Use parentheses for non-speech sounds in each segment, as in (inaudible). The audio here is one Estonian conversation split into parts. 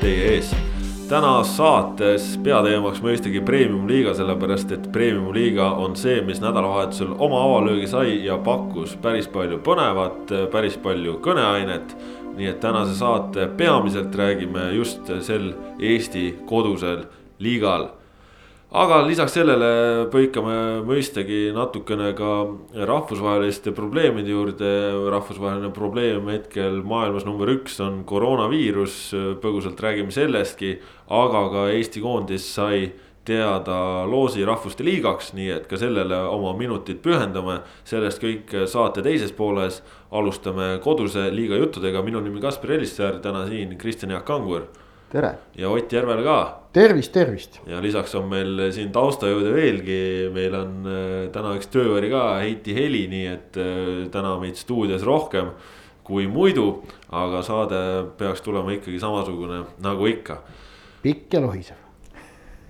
teie ees. täna saates peateemaks mõistagi premium-liiga, sellepärast et premium-liiga on see, mis nädalavahetusel oma avalöögi sai ja pakkus päris palju põnevat, päris palju kõneainet. nii et tänase saate peamiselt räägime just sel Eesti kodusel liigal aga lisaks sellele põikame mõistagi natukene ka rahvusvaheliste probleemide juurde. rahvusvaheline probleem hetkel maailmas number üks on koroonaviirus, põgusalt räägime sellestki, aga ka Eesti koondis sai teada loosi rahvuste liigaks, nii et ka sellele oma minutid pühendame. sellest kõik saate teises pooles. alustame koduse liiga juttudega, minu nimi Kaspar Elissaar, täna siin Kristjan Jaak Kangur tere. ja Ott Järvel ka. Tervist, tervist. ja lisaks on meil siin taustajõude veelgi, meil on äh, täna üks töövari ka, Heiti Heli, nii et äh, täna meid stuudios rohkem kui muidu. aga saade peaks tulema ikkagi samasugune nagu ikka. pikk ja lohisev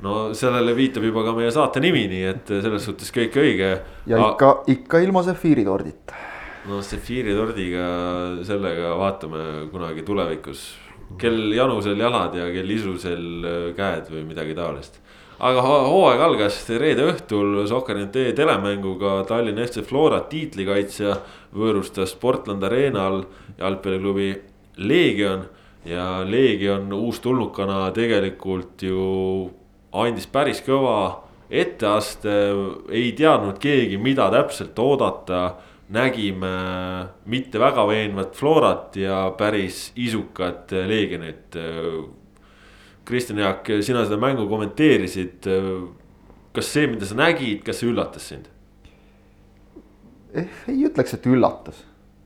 no sellele viitab juba ka meie saate nimi, nii et selles suhtes kõik õige. ja ikka, ikka ilma sefiiritordita. no sefiiritordiga, sellega vaatame kunagi tulevikus kel janusel jalad ja kel isusel äh, käed või midagi taolist. aga hooaeg algas reede õhtul Soccer.ee telemänguga Tallinna FC Flora tiitlikaitsja võõrustas Portland Arenal jalgpalliklubi Leegion. ja Leegion uustulnukana tegelikult ju andis päris kõva etteaste, ei teadnud keegi, mida täpselt oodata nägime mitte väga veenvat Florat ja päris isukat Leegionit. Kristjan Jaak, sina seda mängu kommenteerisid. kas see, mida sa nägid, kas see üllatas sind? eh, ei ütleks, et üllatas,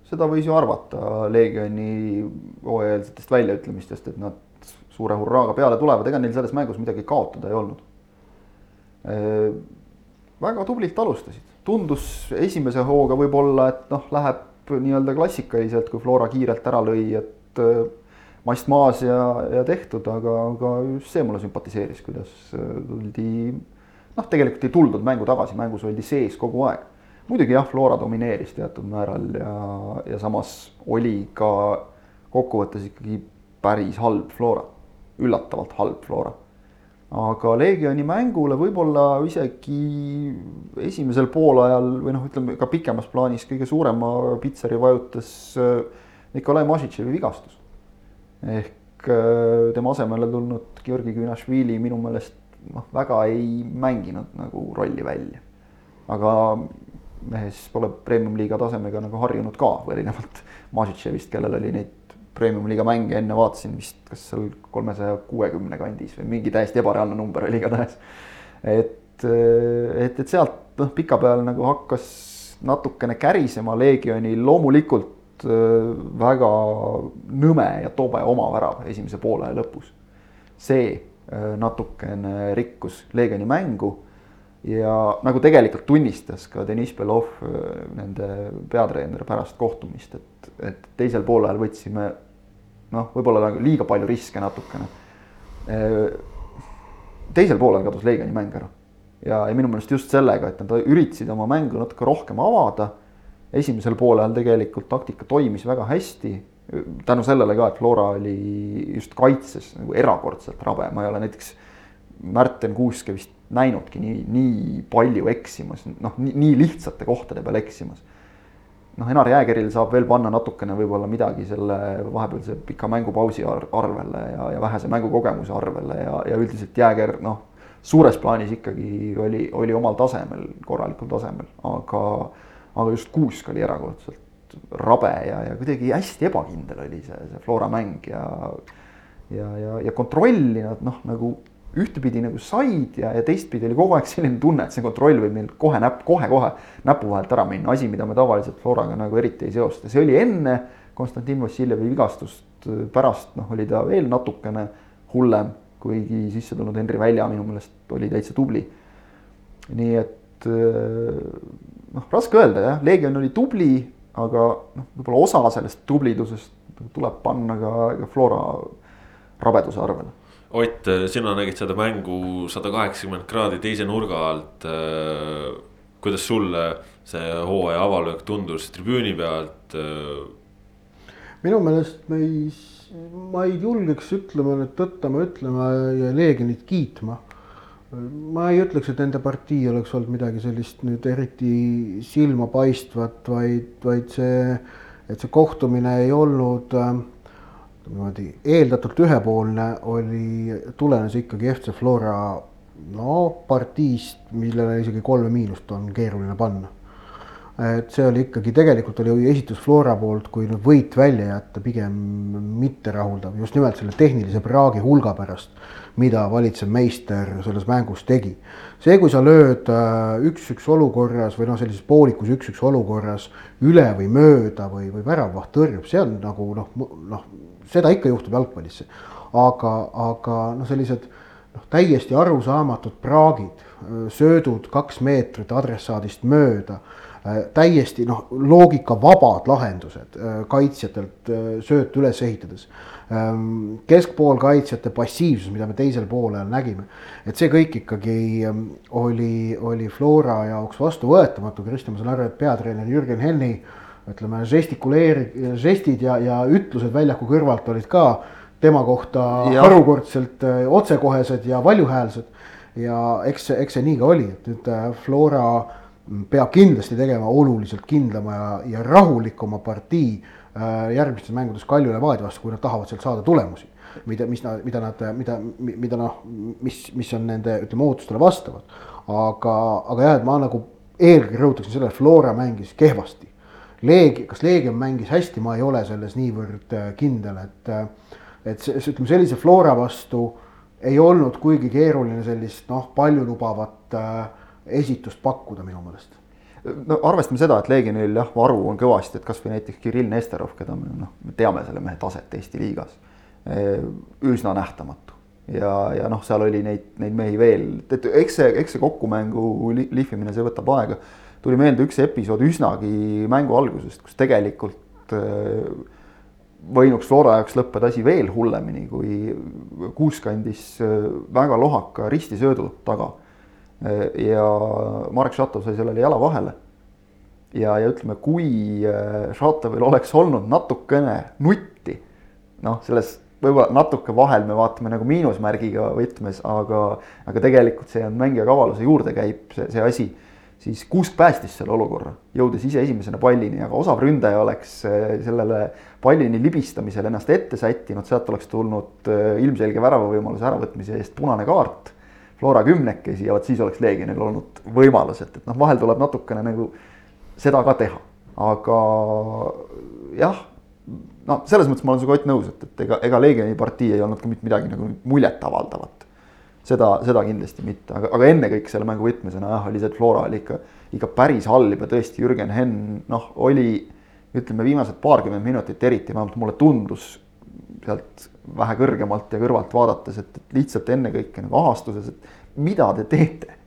seda võis ju arvata Leegioni hooajalistest väljaütlemistest, et nad suure hurraaga peale tulevad, ega neil selles mängus midagi kaotada ei olnud väga tublilt alustasid tundus esimese hooga võib-olla, et noh, läheb nii-öelda klassikaliselt, kui Flora kiirelt ära lõi, et äh, mast maas ja, ja tehtud, aga, aga just see mulle sümpatiseeris, kuidas äh, tuldi. noh, tegelikult ei tuldud mängu tagasi, mängus oldi sees kogu aeg. muidugi jah, Flora domineeris teatud määral ja, ja samas oli ka kokkuvõttes ikkagi päris halb Flora, üllatavalt halb Flora aga Leegioni mängule võib-olla isegi esimesel poolajal või noh, ütleme ka pikemas plaanis kõige suurema pitseri vajutas äh, Nikolai Mažitševi vigastus. ehk äh, tema asemele tulnud Georgi Künašvili minu meelest noh, väga ei mänginud nagu rolli välja. aga mehes pole premium-liiga tasemega nagu harjunud ka, erinevalt Mažitševist, kellel oli neid premium-liiga mänge enne vaatasin vist, kas seal kolmesaja kuuekümne kandis või mingi täiesti ebareaalne number oli igatahes. et, et, et sealt noh, pikapeal nagu hakkas natukene kärisema Leegioni loomulikult väga nõme ja tobe omavärav esimese poole lõpus. see natukene rikkus Leegioni mängu ja nagu tegelikult tunnistas ka Deniss Belov, nende peatreener pärast kohtumist, et, et teisel poolel võtsime noh, võib-olla nagu liiga palju riske natukene. Teisel poolel kadus Leegioni mäng ära ja, ja minu meelest just sellega, et nad üritasid oma mängu natuke rohkem avada. esimesel poolel tegelikult taktika toimis väga hästi tänu sellele ka, et Flora oli just kaitses nagu erakordselt rabe, ma ei ole näiteks Märten Kuuske vist näinudki nii, nii palju eksimas, noh, nii lihtsate kohtade peal eksimas. Noh, Enar Jäägeril saab veel panna natukene võib-olla midagi selle vahepealse pika mängupausi arvele ja, ja vähese mängukogemuse arvele ja, ja üldiselt Jääger noh, suures plaanis ikkagi oli, oli omal tasemel, korralikul tasemel, aga, aga just Kuusk oli erakordselt rabe ja, ja kuidagi hästi ebakindel oli see, see Flora mäng ja ja, ja, ja kontrolli nad noh, nagu ühtepidi nagu said ja, ja teistpidi oli kogu aeg selline tunne, et see kontroll võib meil kohe näpp, kohe-kohe näpu vahelt ära minna, asi, mida me tavaliselt Floraga nagu eriti ei seosta, see oli enne Konstantin Vassiljevi vigastust, pärast noh, oli ta veel natukene hullem, kuigi sisse tulnud Henri Välja minu meelest oli täitsa tubli. nii et noh, raske öelda jah, Leegion oli tubli, aga noh, võib-olla osa sellest tublidusest tuleb panna ka, ka Flora rabeduse arvele Ott, sina nägid seda mängu sada kaheksakümmend kraadi teise nurga alt. Äh, kuidas sulle see hooaja avalöök tundus tribüüni pealt? minu meelest me ei, ma ei julgeks ütlema nüüd tõttama, ütlema ja Leegionit kiitma. ma ei ütleks, et nende partii oleks olnud midagi sellist nüüd eriti silmapaistvat, vaid, vaid see, et see kohtumine ei olnud äh, niimoodi eeldatult ühepoolne, oli, tulenes ikkagi FC Flora no partiist, millele isegi kolme miinust on keeruline panna et see oli ikkagi, tegelikult oli esitus Flora poolt, kui nüüd võit välja jätta, pigem mitterahuldav just nimelt selle tehnilise praagi hulga pärast, mida valitsev meister selles mängus tegi. see, kui sa lööd äh, üks-üks olukorras või noh, sellises poolikus üks-üks olukorras üle või mööda või, või väravvaht tõrjub, see on nagu noh, noh, seda ikka juhtub jalgpallis. aga, aga noh, sellised noh, täiesti arusaamatud praagid, söödud kaks meetrit adressaadist mööda Äh, täiesti noh, loogikavabad lahendused äh, kaitsjatelt äh, sööt üles ehitades. Ähm, keskpoolkaitsjate passiivsus, mida me teisel poolel nägime, et see kõik ikkagi ähm, oli, oli Flora jaoks vastuvõetamatu, Kristjan, ma saan aru, et peatreener Jürgen Henni ütleme, žestikuleeri-, žestid ja, ja ütlused väljaku kõrvalt olid ka tema kohta ja. harukordselt otsekohesed ja valjuhäälsed. ja eks, eks see nii ka oli, et nüüd Flora peab kindlasti tegema oluliselt kindlama ja, ja rahulikuma partii äh, järgmistes mängudes Kalju Levadia vastu, kui nad tahavad sealt saada tulemusi. mida, mis nad, mida nad, mida, mida noh, mis, mis on nende, ütleme, ootustele vastavad. aga, aga jah, et ma nagu eelkõige rõhutaksin sellele, Flora mängis kehvasti. Leegi, kas Leegion mängis hästi, ma ei ole selles niivõrd äh, kindel, et, äh, et see, ütleme sellise Flora vastu ei olnud kuigi keeruline sellist noh, paljulubavat äh, esitust pakkuda minu meelest no arvestame seda, et Leegionil jah, varu on kõvasti, et kasvõi näiteks Kirill Nesterov, keda me noh, me teame selle mehe taset Eesti liigas. üsna nähtamatu ja, ja noh, seal oli neid, neid mehi veel, et eks see, eks see kokkumängu lihvimine, see võtab aega. Tuli meelde üks episood üsnagi mängu algusest, kus tegelikult võinuks Flora jaoks lõppeda asi veel hullemini, kui Kuusk andis väga lohaka ristisöödu taga ja Marek Šatov sai sellele jala vahele. ja, ja ütleme, kui äh, Šatovil oleks olnud natukene nutti, noh, selles võib-olla natuke vahel me vaatame nagu miinusmärgiga võtmes, aga, aga tegelikult see on mängija kavaluse juurde käib see, see asi. Siis Kuusk päästis selle olukorra, jõudes ise esimesena pallini, aga osav ründaja oleks äh, sellele pallini libistamisel ennast ette sättinud, sealt oleks tulnud äh, ilmselge väravavõimaluse äravõtmise eest punane kaart Flora kümnekesi ja vot siis oleks Leegionil olnud võimalus, et, et noh, vahel tuleb natukene nagu seda ka teha, aga jah, no selles mõttes ma olen sinuga Ott nõus, et, et ega, ega Leegioni partii ei olnud ka mitte midagi nagu muljetavaldavat. Seda, seda kindlasti mitte, aga, aga ennekõike selle mängu võtmesena jah, oli see, et Flora oli ikka, ikka päris halb ja tõesti Jürgen Henn noh, oli ütleme viimased paarkümmend minutit eriti, vähemalt mulle tundus sealt vähe kõrgemalt ja kõrvalt vaadates, et lihtsalt ennekõike nagu ahastuses, et mida te teete.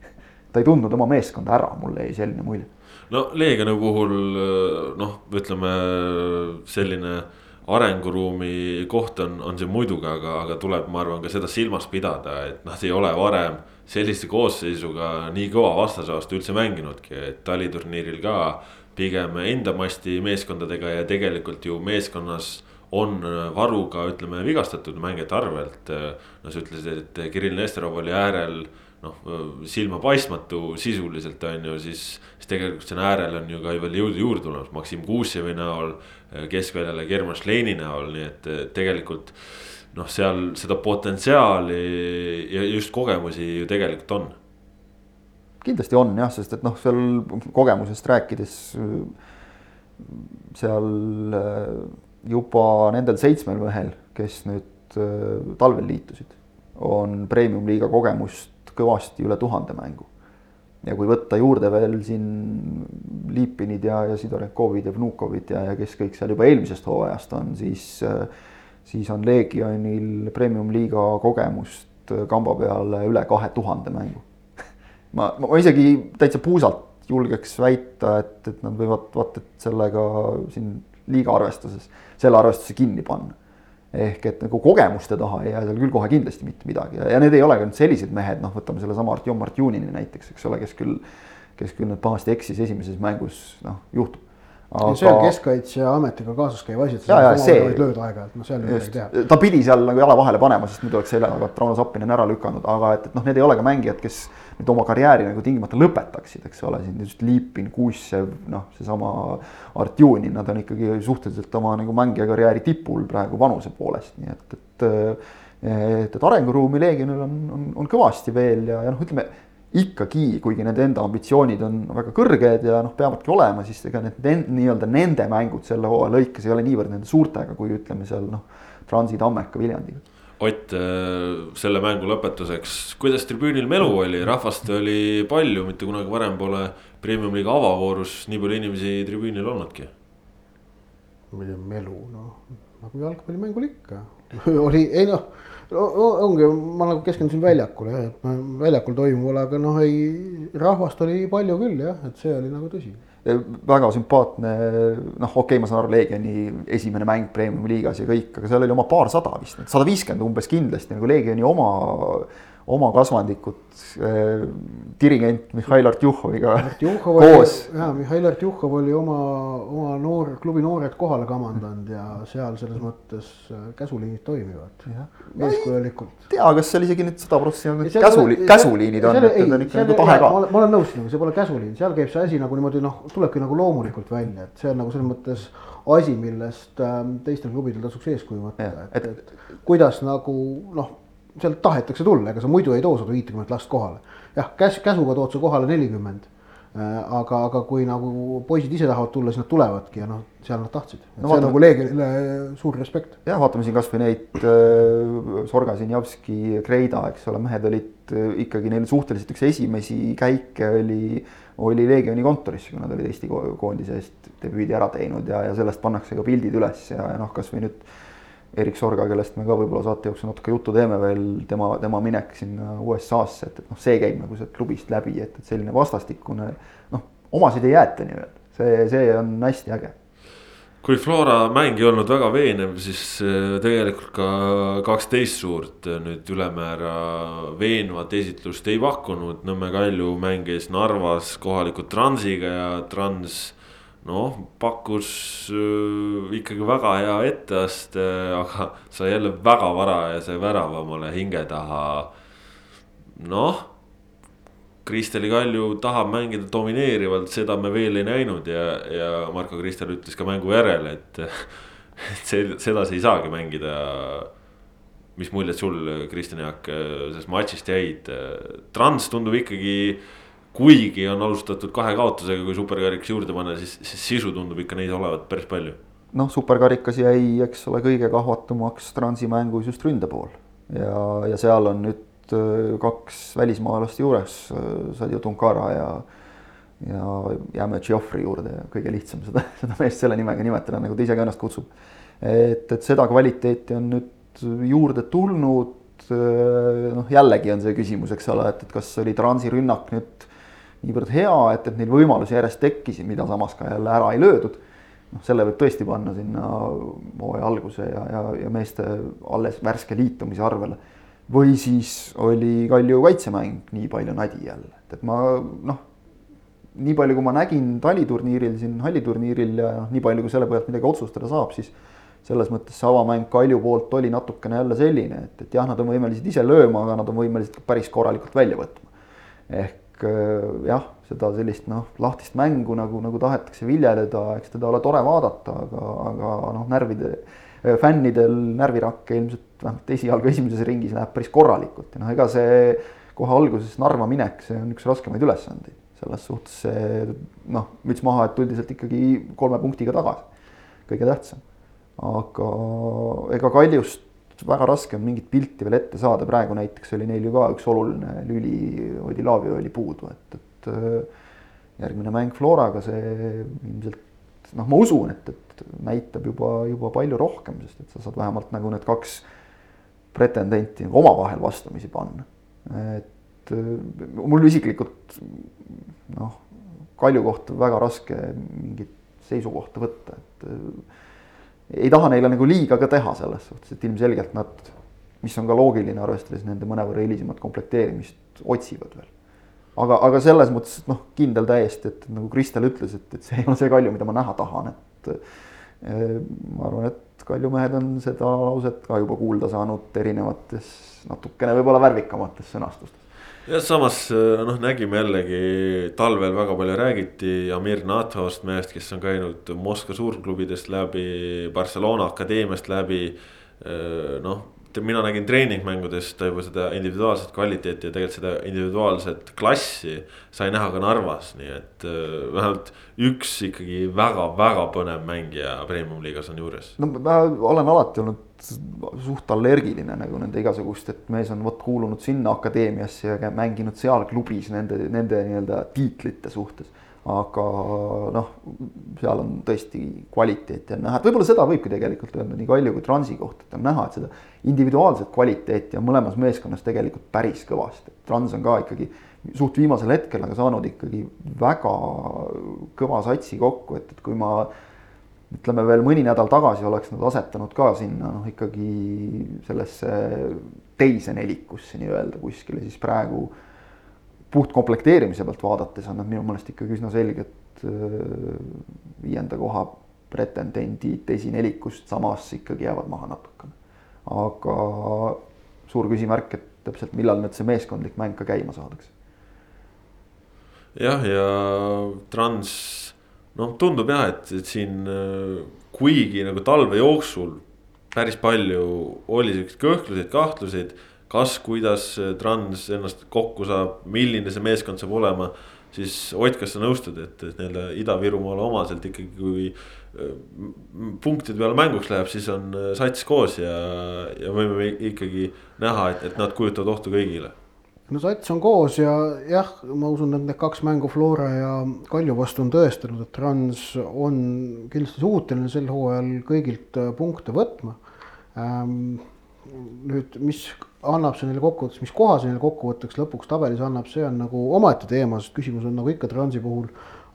ta ei tundnud oma meeskonda ära, mulle jäi selline mulje. no Leegioni puhul noh, ütleme selline arenguruumi koht on, on see muidugi, aga, aga tuleb, ma arvan, ka seda silmas pidada, et noh, see ei ole varem sellise koosseisuga nii kõva vastase vastu üldse mänginudki, et taliturniiril ka pigem enda masti meeskondadega ja tegelikult ju meeskonnas on äh, varuga, ütleme, vigastatud mängijate arvelt. Äh, no sa ütlesid, et Kirill Nesterov oli äärel noh, silmapaistmatu sisuliselt on ju, siis, siis tegelikult siin äärel on ju ka veel jõudu juurde tulemas, Maksim Kuusevi näol, äh, keskväljale German Šleini näol, nii et tegelikult noh, seal seda potentsiaali ja just kogemusi ju tegelikult on. kindlasti on jah, sest et noh, seal kogemusest rääkides seal juba nendel seitsmel mehel, kes nüüd talvel liitusid, on premium-liiga kogemust kõvasti üle tuhande mängu. ja kui võtta juurde veel siin Liipinid ja, ja Sidorenkovid ja Vnukovid ja, ja kes kõik seal juba eelmisest hooajast on, siis, siis on Legionil premium-liiga kogemust kamba peale üle kahe tuhande mängu (laughs) ma, ma isegi täitsa puusalt julgeks väita, et, et nad võivad vaata, et sellega siin liiga arvestuses selle arvestuse kinni panna. Ehk et nagu kogemuste taha ei jää seal küll kohe kindlasti mitte midagi. Ja, need ei ole ka nüüd sellised mehed, noh, võtame sellesama Artjom Martjunini näiteks, eks ole, kes küll kes küll nüüd pahasti eksis esimeses mängus, noh juhtub. Aga.... see on Keskkaitseametiga kaasas käiv asi, et sa võid lööda aeg-ajalt, no seal ei ole midagi teha. ta pidi seal nagu jala vahele panema, sest muidu oleks seljaga Rauno Sappinen ära lükanud, aga et, et noh, need ei ole ka mängijad, kes nüüd oma karjääri nagu tingimata lõpetaksid, eks ole, siin just Liipin, Kuusev, noh, seesama Artjunin, nad on ikkagi suhteliselt oma nagu mängijakarjääri tipul praegu vanuse poolest, nii et, et et, et arenguruumi Leegionil on, on, on kõvasti veel ja, ja noh, ütleme ikkagi, kuigi nende enda ambitsioonid on väga kõrged ja noh, peavadki olema, siis ega need nii-öelda nende mängud selle hooaja lõikes ei ole niivõrd nende suurtega, kui ütleme seal noh, Transi, Tammeka, Viljandiga. Ott, äh, selle mängu lõpetuseks, kuidas tribüünil melu oli, rahvast oli palju, mitte kunagi varem pole premium-liiga avavoorus nii palju inimesi tribüünil olnudki. tea, melu, noh, nagu jalgpallimängul ikka. (laughs) Oli, ei noh ongi, ma nagu keskendusin väljakule jah, et väljakul toimuvale, aga noh, ei, rahvast oli palju küll jah, et see oli nagu tõsi. Väga sümpaatne, noh, okei okay,, ma saan aru, Leegioni esimene mäng Premiumi liigas ja kõik, aga seal oli oma paarsada vist, sada viiskümmend umbes kindlasti nagu Leegioni oma oma kasvandikut äh, dirigent Mihhail Artjuhoviga koos. ja Mihhail Artjuhov oli oma, oma noor, klubi noored kohale kamandanud ja seal selles mõttes äh, käsuliinid toimivad eeskujulikult. tea, kas seal isegi nüüd sada protsenti käsuli, käsuliinid on, et need on ikka nagu tahe ka. ma olen nõus sinuga, see pole käsuliin, seal käib see asi nagu niimoodi noh, tulebki nagu loomulikult välja, et see on nagu selles mõttes asi, millest äh, teistel klubidel tasuks eeskuju võtta, et, et, et kuidas nagu noh sealt tahetakse tulla, ega sa muidu ei too sada viitekümmet last kohale. jah, käs-, käsuga tood sa kohale nelikümmend. Äh, aga, aga kui nagu poisid ise tahavad tulla, siis nad tulevadki ja noh, seal nad tahtsid. No, see on nagu Leegionile suur respekt. jah, vaatame siin kasvõi neid äh, Sorga, Sinjavski, Kreida, eks ole, mehed olid äh, ikkagi neil suhteliselt üks esimesi käike oli, oli Leegioni kontoris, kui nad olid Eesti koondise eest debüüdi ära teinud ja, ja sellest pannakse ka pildid üles ja, ja noh, kasvõi nüüd Erik Sorga, kellest me ka võib-olla saate jooksul natuke juttu teeme veel, tema, tema minek sinna USA-sse, et, et noh, see käib nagu sealt klubist läbi, et, et selline vastastikune noh, omasid ei jäeta nii-öelda, see, see on hästi äge kui Flora mäng ei olnud väga veenev, siis äh, tegelikult ka kaksteist suurt äh, nüüd ülemäära veenvat esitlust ei pakkunud. Nõmme Kalju mängis Narvas kohaliku Transiga ja Trans noh, pakkus äh, ikkagi väga hea etteaste, aga sai jälle väga varajase värava omale hinge taha. noh, Kristeli Kalju tahab mängida domineerivalt, seda me veel ei näinud ja, ja Marko Kristel ütles ka mängu järel, et, et see, sedasi ei saagi mängida. mis muljed sul, Kristjan Jaak, sellest matšist jäid? Trans tundub ikkagi kuigi on alustatud kahe kaotusega, kui superkarikas juurde panna, siis, siis sisu tundub ikka neid olevat päris palju. noh, superkarikas jäi, eks ole, kõige kahvatumaks Transi mängus just ründe pool ja, ja seal on nüüd äh, kaks välismaalast juures, äh, Sadio Tunkara ja ja jääme Geoffrey juurde ja kõige lihtsam seda, (laughs) seda meest selle nimega nimetada, nagu ta ise ka ennast kutsub. et, et seda kvaliteeti on nüüd juurde tulnud. Äh, noh, jällegi on see küsimus, eks ole, et, et kas oli Transi rünnak nüüd niivõrd hea, et, et neid võimalusi järjest tekkisid, mida samas ka jälle ära ei löödud. noh, selle võib tõesti panna sinna hooaja alguse ja, ja, ja meeste alles värske liitumise arvele. või siis oli Kalju kaitsemäng nii palju nadi jälle, et, et ma noh, nii palju, kui ma nägin taliturniiril siin halliturniiril ja noh, nii palju, kui selle põhjalt midagi otsustada saab, siis selles mõttes see avamäng Kalju poolt oli natukene jälle selline, et, et jah, nad on võimelised ise lööma, aga nad on võimelised päris korralikult välja võtma. ehk jah, seda sellist noh, lahtist mängu nagu, nagu tahetakse viljeleda, eks teda ole tore vaadata, aga, aga noh, närvide, äh, fännidel närvirakke ilmselt vähemalt esialgu esimeses ringis läheb päris korralikult ja noh, ega see kohe alguses Narva minek, see on üks raskemaid ülesandeid. selles suhtes see noh, müts maha, et tuldi sealt ikkagi kolme punktiga tagasi, kõige tähtsam. aga ega Kaljust väga raske on mingit pilti veel ette saada, praegu näiteks oli neil ju ka üks oluline lüli, Odilavio oli puudu, et, et äh, järgmine mäng Floraga, see ilmselt noh, ma usun, et, et näitab juba, juba palju rohkem, sest et sa saad vähemalt nagu need kaks pretendenti nagu omavahel vastamisi panna. et äh, mul isiklikult noh, Kalju kohta väga raske mingit seisukohta võtta, et äh, ei taha neile nagu liiga ka teha selles suhtes, et ilmselgelt nad, mis on ka loogiline, arvestades nende mõnevõrra hilisemat komplekteerimist, otsivad veel. aga, aga selles mõttes noh, kindel täiesti, et nagu Kristel ütles, et, et see ei ole see Kalju, mida ma näha tahan, et eh, ma arvan, et Kalju mehed on seda lauset ka juba kuulda saanud erinevates natukene võib-olla värvikamates sõnastustes ja samas noh, nägime jällegi talvel väga palju räägiti Amir Nathost mehest, kes on käinud Moskva suurklubidest läbi, Barcelona akadeemiast läbi. noh, mina nägin treeningmängudes ta juba seda individuaalset kvaliteeti ja tegelikult seda individuaalset klassi sai näha ka Narvas, nii et äh, vähemalt üks ikkagi väga-väga põnev mängija premium-liigas on juures. no ma olen alati olnud suht allergiline nagu nende igasugust, et mees on vot kuulunud sinna akadeemiasse ja mänginud seal klubis nende, nende nii-öelda tiitlite suhtes aga noh, seal on tõesti kvaliteeti on näha, et võib-olla seda võibki tegelikult öelda nii Kalju kui Transi kohta, et on näha, et seda individuaalset kvaliteeti on mõlemas meeskonnas tegelikult päris kõvasti. Trans on ka ikkagi suht viimasel hetkel aga saanud ikkagi väga kõva satsi kokku, et, et kui ma ütleme veel mõni nädal tagasi oleks nad asetanud ka sinna noh, ikkagi sellesse teise nelikusse nii-öelda kuskile, siis praegu puht komplekteerimise pealt vaadates on nad minu meelest ikkagi üsna selged äh, viienda koha pretendendid esinelikust, samas ikkagi jäävad maha natukene. aga suur küsimärk, et täpselt millal nüüd see meeskondlik mäng ka käima saadakse. jah, ja Trans noh, tundub jah, et, et siin äh, kuigi nagu talve jooksul päris palju oli siukseid kõhkluseid, kahtluseid kas, kuidas Trans ennast kokku saab, milline see meeskond saab olema. siis Ott, kas sa nõustud, et, et nii-öelda Ida-Virumaale omaselt ikkagi, kui äh, punktide peale mänguks läheb, siis on äh, sats koos ja, ja võime ikkagi näha, et, et nad kujutavad ohtu kõigile no sats on koos ja jah, ma usun, et need kaks mängu Flora ja Kalju vastu on tõestanud, et Trans on kindlasti suuteline sel hooajal kõigilt äh, punkte võtma. Ähm, nüüd, mis annab see neile kokkuvõttes, mis koha see neile kokkuvõtteks lõpuks tabelis annab, see on nagu omaette teema, sest küsimus on nagu ikka Transi puhul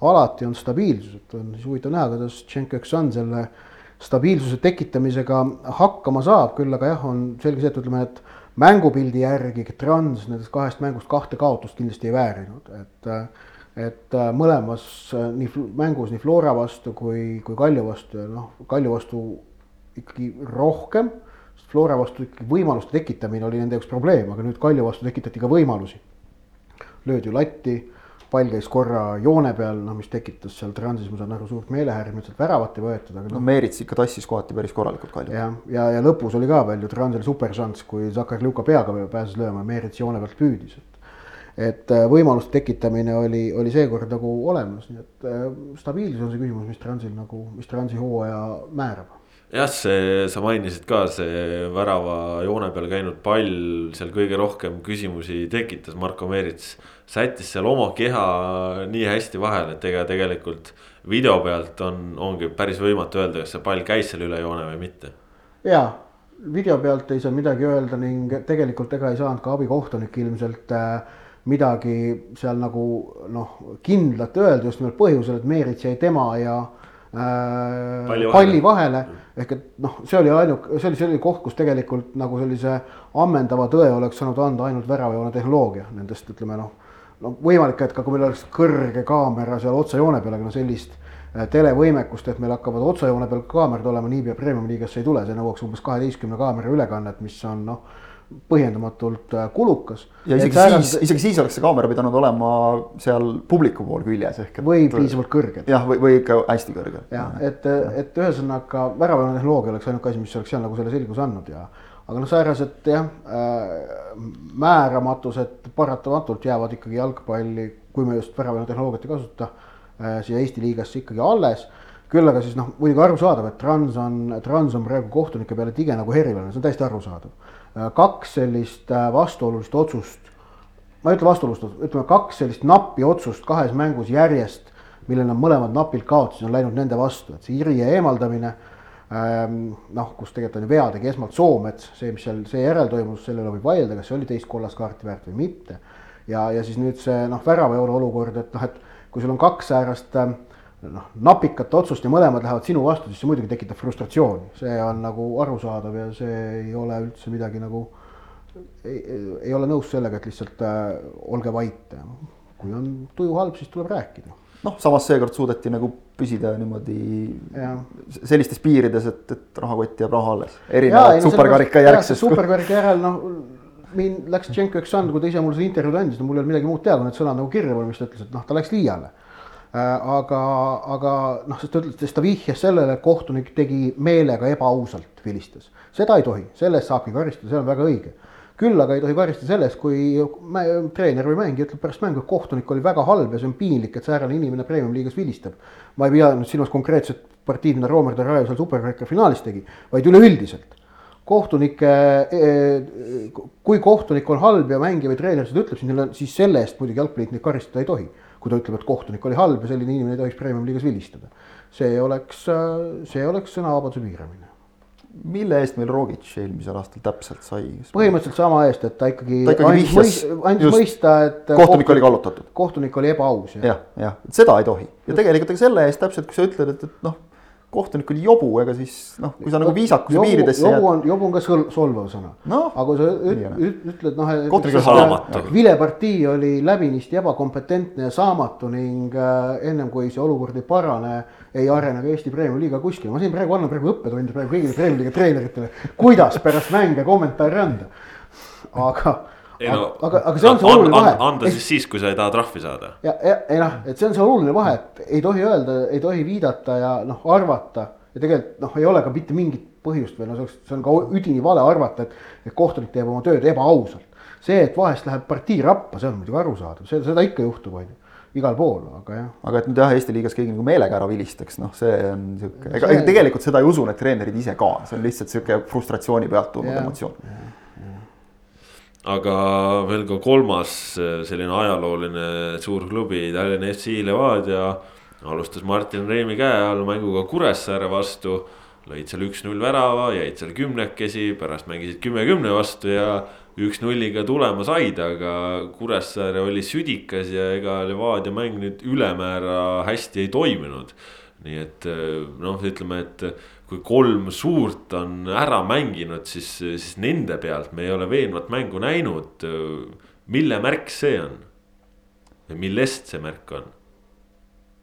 alati on stabiilsus, et on siis huvitav näha, kuidas Tšenkõksan selle stabiilsuse tekitamisega hakkama saab, küll aga jah, on selge see, et ütleme, et mängupildi järgi Trans nendest kahest mängust kahte kaotust kindlasti ei väärinud, et et mõlemas nii mängus nii Flora vastu kui, kui Kalju vastu ja noh, Kalju vastu ikkagi rohkem Flora vastu ikkagi võimaluste tekitamine oli nende jaoks probleem, aga nüüd Kalju vastu tekitati ka võimalusi. löödi latti, pall käis korra joone peal, noh, mis tekitas seal Transis, ma saan aru, suurt meelehärmi, et sealt väravat ei võetud, aga noh. no Meerits ikka tassis kohati päris korralikult Kalju. jah, ja, ja, ja lõpus oli ka veel ju Transil superšanss, kui Zakar Luka peaga pääses lööma, Meerits joone pealt püüdis, et et äh, võimaluste tekitamine oli, oli seekord nagu olemas, nii et äh, stabiilsus on see küsimus, mis Transil nagu, mis Transi hooaja määrab jah, see, sa mainisid ka, see värava joone peal käinud pall seal kõige rohkem küsimusi tekitas, Marko Meerits. sättis seal oma keha nii hästi vahele, et ega tegelikult video pealt on, ongi päris võimatu öelda, kas see pall käis seal üle joone või mitte. ja, video pealt ei saa midagi öelda ning tegelikult ega ei saanud ka abikohtunik ilmselt äh, midagi seal nagu noh, kindlat öelda just nimelt põhjusel, et Meerits jäi tema ja Äh, palli vahele, palli vahele. Ehk et noh, see oli ainuke, see oli, see oli koht, kus tegelikult nagu sellise ammendava tõe oleks saanud anda ainult väravajoone tehnoloogia nendest, ütleme noh. no võimalik, et ka kui meil oleks kõrge kaamera seal otsajoone peal, aga no sellist äh, televõimekust, et meil hakkavad otsajoone peal kaamerad olema, niipea premium liigasse ei tule, see nõuaks umbes kaheteistkümne kaamera ülekannet, mis on noh põhjendamatult äh, kulukas. ja isegi siis, isegi siis oleks see kaamera pidanud olema seal publiku pool küljes ehk et.... või piisavalt kõrgel. jah, või, või ikka hästi kõrgel. jah, et, et ühesõnaga väravane tehnoloogia oleks ainuke asi, mis oleks seal nagu selle selguse andnud ja aga noh, säärased jah äh,, määramatused paratamatult jäävad ikkagi jalgpalli, kui me just väravane tehnoloogiat ei kasuta äh,, siia Eesti liigasse ikkagi alles küll aga siis noh, muidugi arusaadav, et Trans on, Trans on praegu kohtunike peale tige nagu Herivane, see on täiesti arusaadav kaks sellist äh, vastuolulist otsust, ma ei ütle vastuolust, ütleme kaks sellist nappi otsust kahes mängus järjest, mille nad mõlemad napilt kaotasid, on läinud nende vastu, et see Irje eemaldamine ähm, noh, kus tegelikult ju vea tegi esmalt Soomets, see, mis seal seejärel toimus, selle üle võib vaielda, kas see oli teist kollast kaarti väärt või mitte. ja, ja siis nüüd see noh, väravajoone olukord, et noh, et kui sul on kaks säärast äh, noh, napikat otsust ja mõlemad lähevad sinu vastu, siis see muidugi tekitab frustratsiooni, see on nagu arusaadav ja see ei ole üldse midagi nagu. ei, ei ole nõus sellega, et lihtsalt äh, olge vait. kui on tuju halb, siis tuleb rääkida. noh, samas seekord suudeti nagu püsida niimoodi Jah. sellistes piirides, et, et rahakott jääb raha alles. erinevalt superkarika järgsest. superkarika järel noh, mind läks Tšenko üks anda, kui ta ise mulle seda intervjuud andis, no mul ei olnud midagi muud teha, kui need sõnad nagu kirja panna, mis ta ütles, et noh, ta läks liiale aga, aga noh, sest ta ütles, sest ta vihjas sellele, et kohtunik tegi meelega ebaausalt, vilistas. seda ei tohi, selle eest saabki karistada, see on väga õige. küll aga ei tohi karistada selle eest, kui treener või mängija ütleb pärast mängu, et kohtunik oli väga halb ja see on piinlik, et säärane inimene premium-liigas vilistab. ma ei pea nüüd silmas konkreetset partiid, mida Romer de Raio seal superkarika finaalis tegi, vaid üleüldiselt kohtunike, kui kohtunik on halb ja mängija või treener seda ütleb, siis selle eest muidugi jalgpallit neid karistada ei tohi kui ta ütleb, et kohtunik oli halb ja selline inimene ei tohiks premium-liigas vilistada. see oleks, see oleks sõnavabaduse piiramine. mille eest meil Rogic eelmisel aastal täpselt sai? põhimõtteliselt sama eest, et ta ikkagi, ta ikkagi andis, vihjas, andis mõista, et kohtunik, kohtunik oli kallutatud. kohtunik oli ebaaus. jah, jah., seda ei tohi ja tegelikult ega selle eest täpselt, kui sa ütled, et, et noh kohtunik oli jobu, ega siis noh, kui sa nagu viisakuse jobu, piiridesse jobu on, jobu on ka sõl, solvav sõna no,. aga kui sa üt, üt, ütled noh, et vilepartii oli läbinisti ebakompetentne ja saamatu ning äh, ennem kui see olukord ei parane, ei arene ka Eesti Premiumi liiga kuskile. ma siin praegu annan praegu õppetunde praegu kõigile Premiumi liiga treeneritele, kuidas pärast mänge kommentaare anda. aga ei no, aga, aga see on see oluline vahe. anda siis siis, kui sa ei taha trahvi saada. ja, ja ei noh, et see on see oluline vahe, et ei tohi öelda, ei tohi viidata ja noh, arvata ja tegelikult noh, ei ole ka mitte mingit põhjust või no see oleks, see on ka üdini vale arvata, et, et kohtunik teeb oma tööd ebaausalt. see, et vahest läheb partii rappa, see on muidugi arusaadav, see, seda ikka juhtub, on ju igal pool, aga jah. aga et nüüd jah, Eesti liigas keegi nagu meelega ära vilistaks, noh, see on sihuke, ega tegelikult seda ei usu need treenerid ise ka, see on lihtsalt sihuke frustratsiooni pealt tulnud emotsioon aga veel ka kolmas eh, selline ajalooline suur klubi, Tallinna FC Levadia. alustas Martin Reimi käe all mänguga Kuressaare vastu. lõid seal üks-null värava, jäid seal kümnekesi, pärast mängisid kümme-kümne vastu ja üks-nulliga tulema said, aga Kuressaare oli südikas ja ega Levadia mäng nüüd ülemäära hästi ei toiminud. Nii et eh, noh, ütleme, et kui kolm suurt on ära mänginud, siis, siis nende pealt me ei ole veenvat mängu näinud. mille märk see on? või millest see märk on?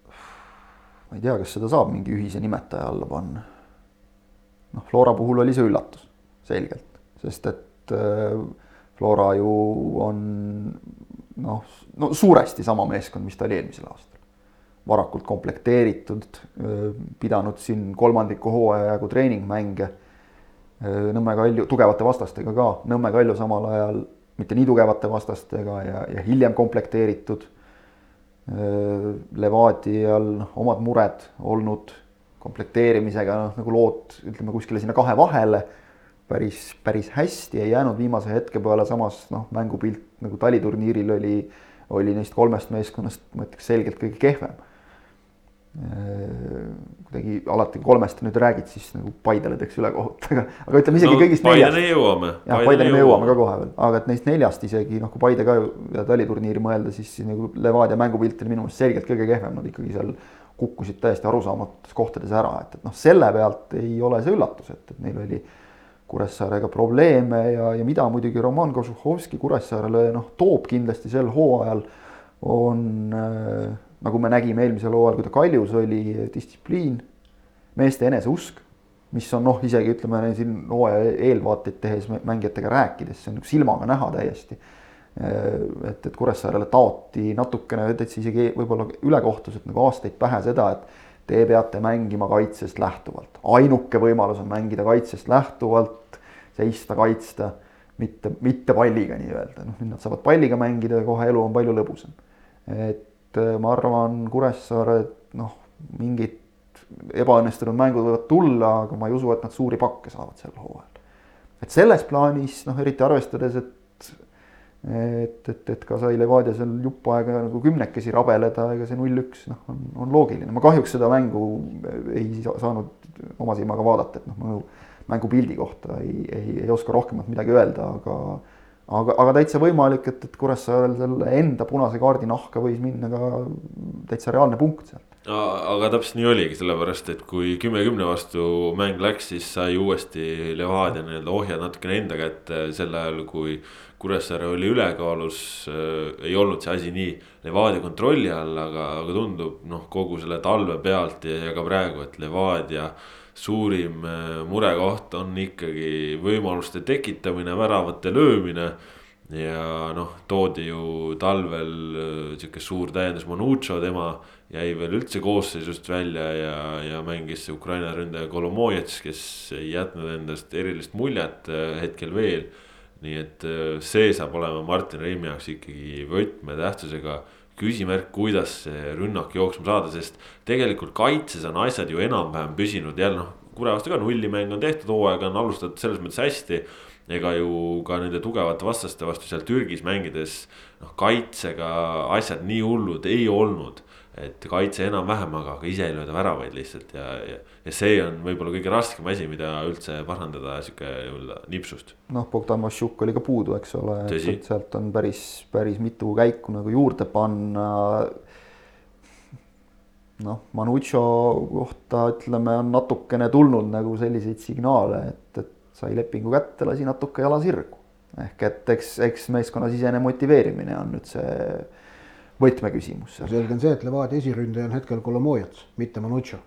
ma ei tea, kas seda saab mingi ühise nimetaja alla panna. noh, Flora puhul oli see üllatus, selgelt, sest et Flora ju on noh, no suuresti sama meeskond, mis ta oli eelmisel aastal varakult komplekteeritud, pidanud siin kolmandiku hooaja jagu treeningmänge. Nõmme Kalju, tugevate vastastega ka, Nõmme Kalju samal ajal mitte nii tugevate vastastega ja, ja hiljem komplekteeritud. Levadial noh, omad mured olnud komplekteerimisega, noh nagu lood ütleme kuskile sinna kahe vahele. päris, päris hästi ei jäänud viimase hetke peale, samas noh, mängupilt nagu taliturniiril oli, oli neist kolmest meeskonnast, ma ütleks selgelt kõige kehvem kuidagi alati kolmest nüüd räägid, siis nagu Paidele teeks ülekohut, aga, aga ütleme isegi no, kõigist neljast. Paideni jõuame. jah, Paideni me jõuame ka kohe veel, aga et neist neljast isegi noh, kui Paide ka taliturniiri mõelda, siis nagu Levadia mängupilt oli minu meelest selgelt kõige kehvem, nad ikkagi seal kukkusid täiesti arusaamatutes kohtades ära, et, et noh, selle pealt ei ole see üllatus, et, et neil oli Kuressaarega probleeme ja, ja mida muidugi Roman Kožuhovski Kuressaarele noh, toob kindlasti sel hooajal on äh, nagu me nägime eelmisel hooajal, kui ta kaljus oli, distsipliin, meeste eneseusk, mis on noh, isegi ütleme siin hooaja eelvaateid tehes mängijatega rääkides, see on nagu silmaga näha täiesti. et, et Kuressaarele taoti natukene täitsa isegi võib-olla ülekohtuselt nagu aastaid pähe seda, et te peate mängima kaitsest lähtuvalt, ainuke võimalus on mängida kaitsest lähtuvalt, seista, kaitsta, mitte, mitte palliga nii-öelda, noh nüüd nad saavad palliga mängida ja kohe elu on palju lõbusam. et et äh, ma arvan, Kuressaare noh, mingid ebaõnnestunud mängud võivad tulla, aga ma ei usu, et nad suuri pakke saavad sel hooajal. et selles plaanis noh, eriti arvestades, et et, et, et ka sai Levadia seal jupp aega nagu kümnekesi rabeleda, ega see null-üks noh, on, on loogiline, ma kahjuks seda mängu ei saanud oma silmaga vaadata, et noh, mängu, mängupildi kohta ei, ei, ei oska rohkemat midagi öelda, aga aga, aga täitsa võimalik, et, et Kuressaarel selle enda punase kaardi nahka võis minna ka täitsa reaalne punkt sealt. aga täpselt nii oligi, sellepärast et kui kümme kümne vastu mäng läks, siis sai uuesti Levadia nii-öelda ohjad natukene enda kätte sel ajal, kui. Kuressaare oli ülekaalus äh,, ei olnud see asi nii Levadia kontrolli all, aga, aga tundub noh, kogu selle talve pealt ja, ja ka praegu, et Levadia suurim äh, murekoht on ikkagi võimaluste tekitamine, väravate löömine ja noh, toodi ju talvel äh, sihuke suur täiendus Manucho, tema jäi veel üldse koosseisust välja ja, ja mängis Ukraina ründaja Kolomojets, kes ei jätnud endast erilist muljet äh, hetkel veel. nii et see saab olema Martin Reimi jaoks ikkagi võtmetähtsusega küsimärk, kuidas see rünnak jooksma saada, sest tegelikult kaitses on asjad ju enam-vähem püsinud jälle noh, Kure vastu ka nullimäng on tehtud, hooaega on alustatud selles mõttes hästi ega ju ka nende tugevate vastaste vastu seal Türgis mängides noh, kaitsega asjad nii hullud ei olnud. et kaitse enam-vähem, aga, aga ise ei lööda väravaid lihtsalt ja, ja, ja see on võib-olla kõige raskem asi, mida üldse parandada sihuke nii-öelda nipsust. noh, Bogdan Vašjuk oli ka puudu, eks ole, et sealt on päris, päris mitu käiku nagu juurde panna noh, Manucho kohta ütleme, on natukene tulnud nagu selliseid signaale, et, et sai lepingu kätte, lasi natuke jala sirgu. ehk et eks, eks meeskonnasisene motiveerimine on nüüd see võtmeküsimus. selge on see, et Levadia esiründaja on hetkel Kolomojats, mitte Manucho.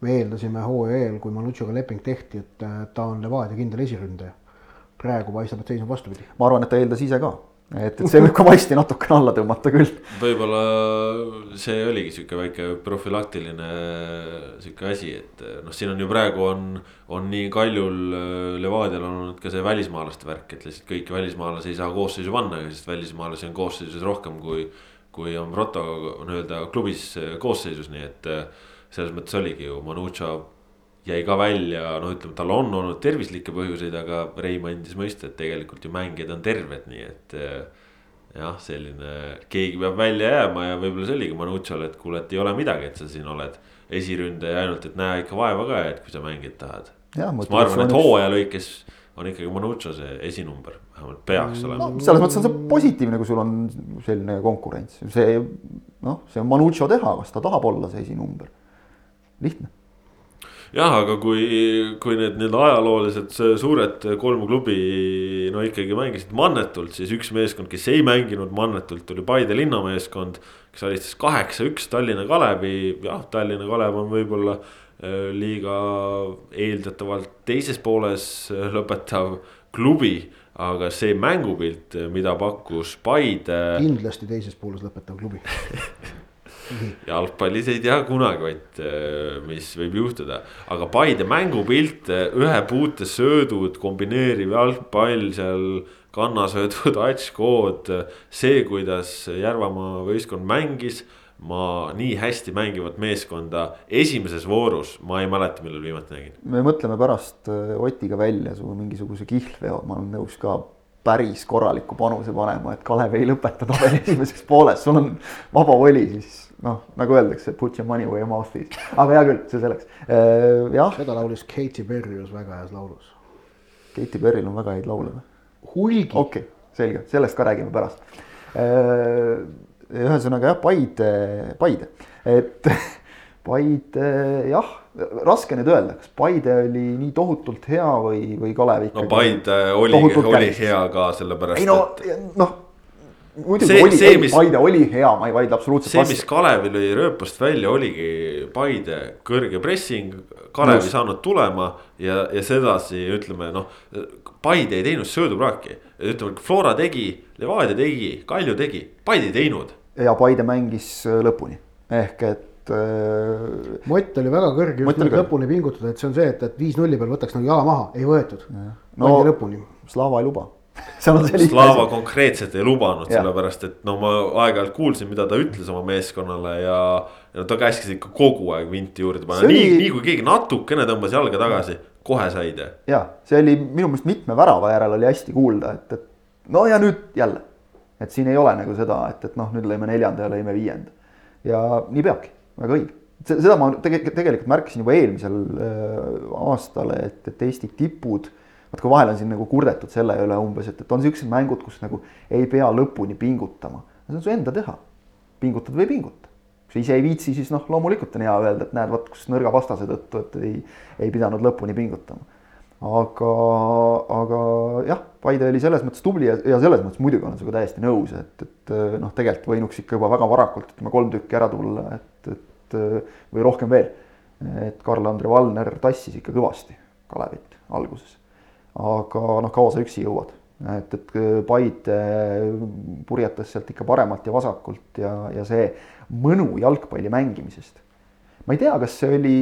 Me eeldasime hooaja eel, kui Manuchoga leping tehti, et ta on Levadia kindel esiründaja. praegu paistab, et seis on vastupidi. ma arvan, et ta eeldas ise ka et, et see võib ka masti natukene alla tõmmata küll. võib-olla see oligi sihuke väike profülaktiline sihuke asi, et noh, siin on ju praegu on, on nii Kaljul, Levadial on olnud ka see välismaalaste värk, et lihtsalt kõiki välismaalasi ei saa koosseisu panna, sest välismaalasi on koosseisus rohkem kui. kui on Proto nii-öelda klubis koosseisus, nii et selles mõttes oligi ju Manucha jäi ka välja, no ütleme, tal on olnud tervislikke põhjuseid, aga Reim andis mõista, et tegelikult ju mängijad on terved, nii et. jah, selline, keegi peab välja jääma ja võib-olla see oligi Manuchole, et kuule, et ei ole midagi, et sa siin oled esiründaja ainult, et näe ikka vaeva ka, et kui sa mängida tahad. ma arvan, et hooaja lõikes on ikkagi Manucho see esinumber, vähemalt peaks olema no,. selles mõttes on see positiivne, kui sul on selline konkurents, see noh, see on Manucho teha, kas ta tahab olla see esinumber, lihtne jah, aga kui, kui need nii-öelda ajaloolised suured kolm klubi no ikkagi mängisid mannetult, siis üks meeskond, kes ei mänginud mannetult, oli Paide linnameeskond. kes alistas kaheksa-üks Tallinna Kalevi, jah, Tallinna Kalev on võib-olla äh, liiga eeldatavalt teises pooles äh, lõpetav klubi aga see mängupilt, mida pakkus Paide. kindlasti teises pooles lõpetav klubi (laughs) jalgpallis ei tea kunagi, vaid äh, mis võib juhtuda. aga Paide mängupilt, äh, ühe puute söödud, kombineeriv jalgpall seal, kannasöödud, (laughs) atškood. see, kuidas Järvamaa võistkond mängis ma nii hästi mängivat meeskonda esimeses voorus, ma ei mäleta, millal viimati nägin. me mõtleme pärast äh, Otiga välja su mingisuguse kihlveo, ma olen nõus ka päris korraliku panuse panema, et Kalev ei lõpeta tabeli (laughs) esimeses pooles, sul on vaba voli, siis noh, nagu öeldakse, put your money where your mouth is, aga hea küll, see selleks, äh, jah. seda laulis Katy Perry ühes väga heas laulus. Katy Perry'l on väga häid laule või? hulgi. okei okay,, selge, sellest ka räägime pärast. Äh, ühesõnaga jah, Paide, Paide, et (laughs) Paide jah, raske nüüd öelda, kas Paide oli nii tohutult hea või, või Kalev ikkagi. no Paide oli, oli hea ka sellepärast. ei no, noh muidugi see, oli, see, mis, Paide oli hea, ma ei vaidle absoluutselt see, mis Kalevi lõi rööpast välja, oligi Paide kõrge pressing. Kalev ei saanud tulema ja, ja sedasi ütleme noh, Paide ei teinud söödupraaki. ütleme, Flora tegi, Levadia tegi, Kalju tegi, Paide ei teinud. ja Paide mängis äh, lõpuni, ehk et äh,. mott oli väga kõrge, just nüüd lõpuni pingutada, et see on see, et, et viis-nulli peal võtaks nagu jala maha, ei võetud. no lõpuni. Slava ei luba Slava konkreetselt ei lubanud, sellepärast et no ma aeg-ajalt kuulsin, mida ta ütles oma meeskonnale ja. ja ta käskis ikka kogu aeg vinti juurde panna, nii oli..., nii kui keegi natukene tõmbas jalga tagasi, kohe said. ja see oli minu meelest mitme värava järel oli hästi kuulda, et, et no ja nüüd jälle. et siin ei ole nagu seda, et, et noh, nüüd lõime neljanda ja lõime viienda. ja nii peabki, väga õige seda ma tegelikult, märkasin juba eelmisel äh, aastal, et, et Eesti tipud äh, vaat kui vahel on siin nagu kurdetud selle üle umbes, et, et on siuksed mängud, kus nagu ei pea lõpuni pingutama. see on su enda teha. pingutad või ei pinguta. kui sa ise ei viitsi, siis noh, loomulikult on hea öelda, et näed, vot kus nõrga vastase tõttu, et ei, ei pidanud lõpuni pingutama. aga, aga jah, Paide oli selles mõttes tubli ja, ja selles mõttes muidugi olen sinuga täiesti nõus, et, et noh, tegelikult võinuks ikka juba väga varakult, ütleme kolm tükki ära tulla, et, et või rohkem veel. et Karl-Andre Valner tassis ikka kõvasti Kalevit alguses. Aga noh, kaua sa üksi jõuad et, et Paide purjetas sealt ikka paremalt ja vasakult ja, ja see mõnu jalgpalli mängimisest. ma ei tea, kas see oli,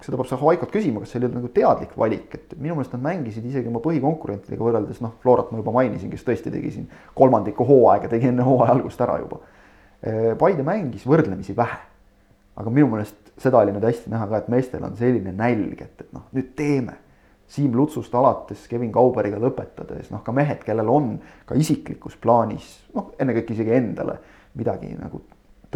seda peab sa Haikot küsima, kas see oli nagu teadlik valik, et minu meelest nad mängisid isegi oma põhikonkurentidega võrreldes, noh, Florat ma juba mainisin, kes tõesti tegi siin kolmandiku hooaega, tegi enne hooaja algust ära juba. Paide mängis võrdlemisi vähe. aga minu meelest seda oli nüüd hästi näha ka, et meestel on selline nälg, et, et noh, nüüd teeme Siim Lutsust alates Kevin Kauberiga lõpetades, noh ka mehed, kellel on ka isiklikus plaanis, noh ennekõike isegi endale midagi nagu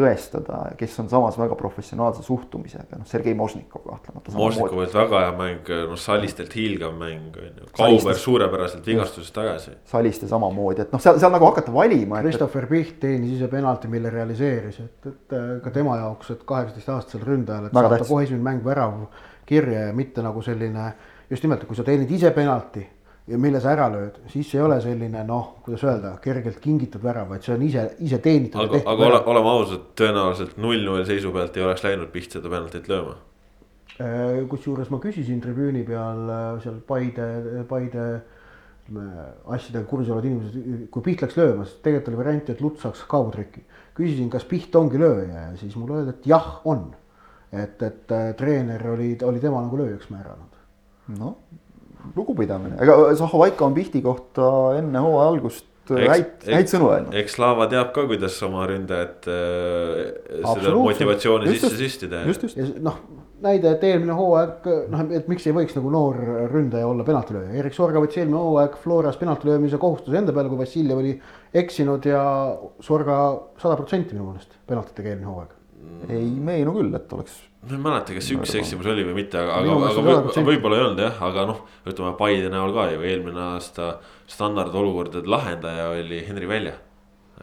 tõestada, kes on samas väga professionaalse suhtumisega, noh Sergei Mošnikov kahtlemata. Mošnikov oli väga hea mäng, noh Salistelt hiilgav mäng on ju, Kauber suurepäraselt vigastusest tagasi. Saliste samamoodi, et noh, seal, seal nagu hakata valima. Christopher Piht teenis ise penalti, mille realiseeris, et, et ka tema jaoks, et kaheksateist aastasel ründajal, et saada kohe esimene mäng värav kirja ja mitte nagu selline just nimelt, kui sa teenid ise penalti ja mille sa ära lööd, siis ei ole selline noh, kuidas öelda, kergelt kingitud värav, vaid see on ise, ise teenitud. aga, aga ole, oleme ausad, tõenäoliselt null-null seisu pealt ei oleks läinud Piht seda penaltit lööma. Äh, kusjuures ma küsisin tribüüni peal äh, seal Paide, Paide asjadega kursis olevad inimesed, kui Piht läks lööma, siis tegelikult oli variant, et Luts saaks kaugutrükki. küsisin, kas Piht ongi lööja ja siis mulle öeldi, et jah, on. et, et äh, treener oli, oli tema nagu lööjaks määranud noh, lugupidamine, ega Zahovaiko on Pihti kohta enne hooaja algust häid, häid sõnu öelnud. eks Slava teab ka, kuidas oma ründajat äh, seda motivatsiooni just, sisse süstida. just, just. noh, näide, et eelmine hooaeg, noh, et miks ei võiks nagu noor ründaja olla penaltilööja, Erik Sorga võttis eelmine hooaeg Floras penaltilöömise kohustuse enda peale, kui Vassiljev oli eksinud ja Sorga sada protsenti minu meelest penaltitega eelmine hooaeg. Ei meenu küll, et oleks ma ei mäleta, kas üks eksimus oli või mitte, aga, aga, aga võib-olla ei olnud jah, aga noh, ütleme Paide näol ka ju eelmine aasta standardolukordade lahendaja oli Henri Välja.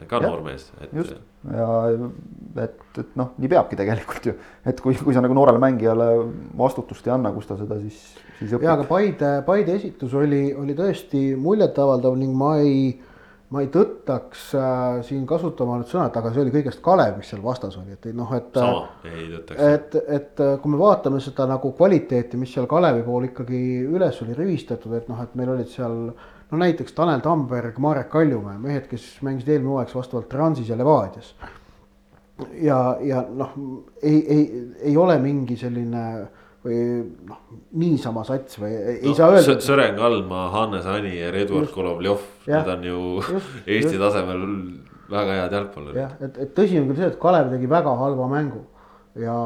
ka noormees, et. just ja et, et noh, nii peabki tegelikult ju, et kui, kui sa nagu noorele mängijale vastutust ei anna, kus ta seda siis, siis õpib. ja, aga Paide, Paide esitus oli, oli tõesti muljetavaldav ning ma ei ma ei tõttaks äh, siin kasutama nüüd sõna, et aga see oli kõigest Kalev, mis seal vastas oli, et noh, et. sama, ei tõttaks. et, et äh, kui me vaatame seda nagu kvaliteeti, mis seal Kalevi pool ikkagi üles oli rivistatud, et noh, et meil olid seal no näiteks Tanel Tamberg, Marek Kaljumäe, mehed, kes mängisid eelmine hooaeg vastavalt Transis ja Levadias. ja, ja noh, ei, ei, ei ole mingi selline või noh, niisama sats või ei no, saa öelda. Sõren Kalma, Hannes Anier, Eduard Kolovjov, need on ju just, (laughs) Eesti just. tasemel väga head jalgpallurid. jah, et, et tõsi on küll see, et Kalev tegi väga halva mängu ja,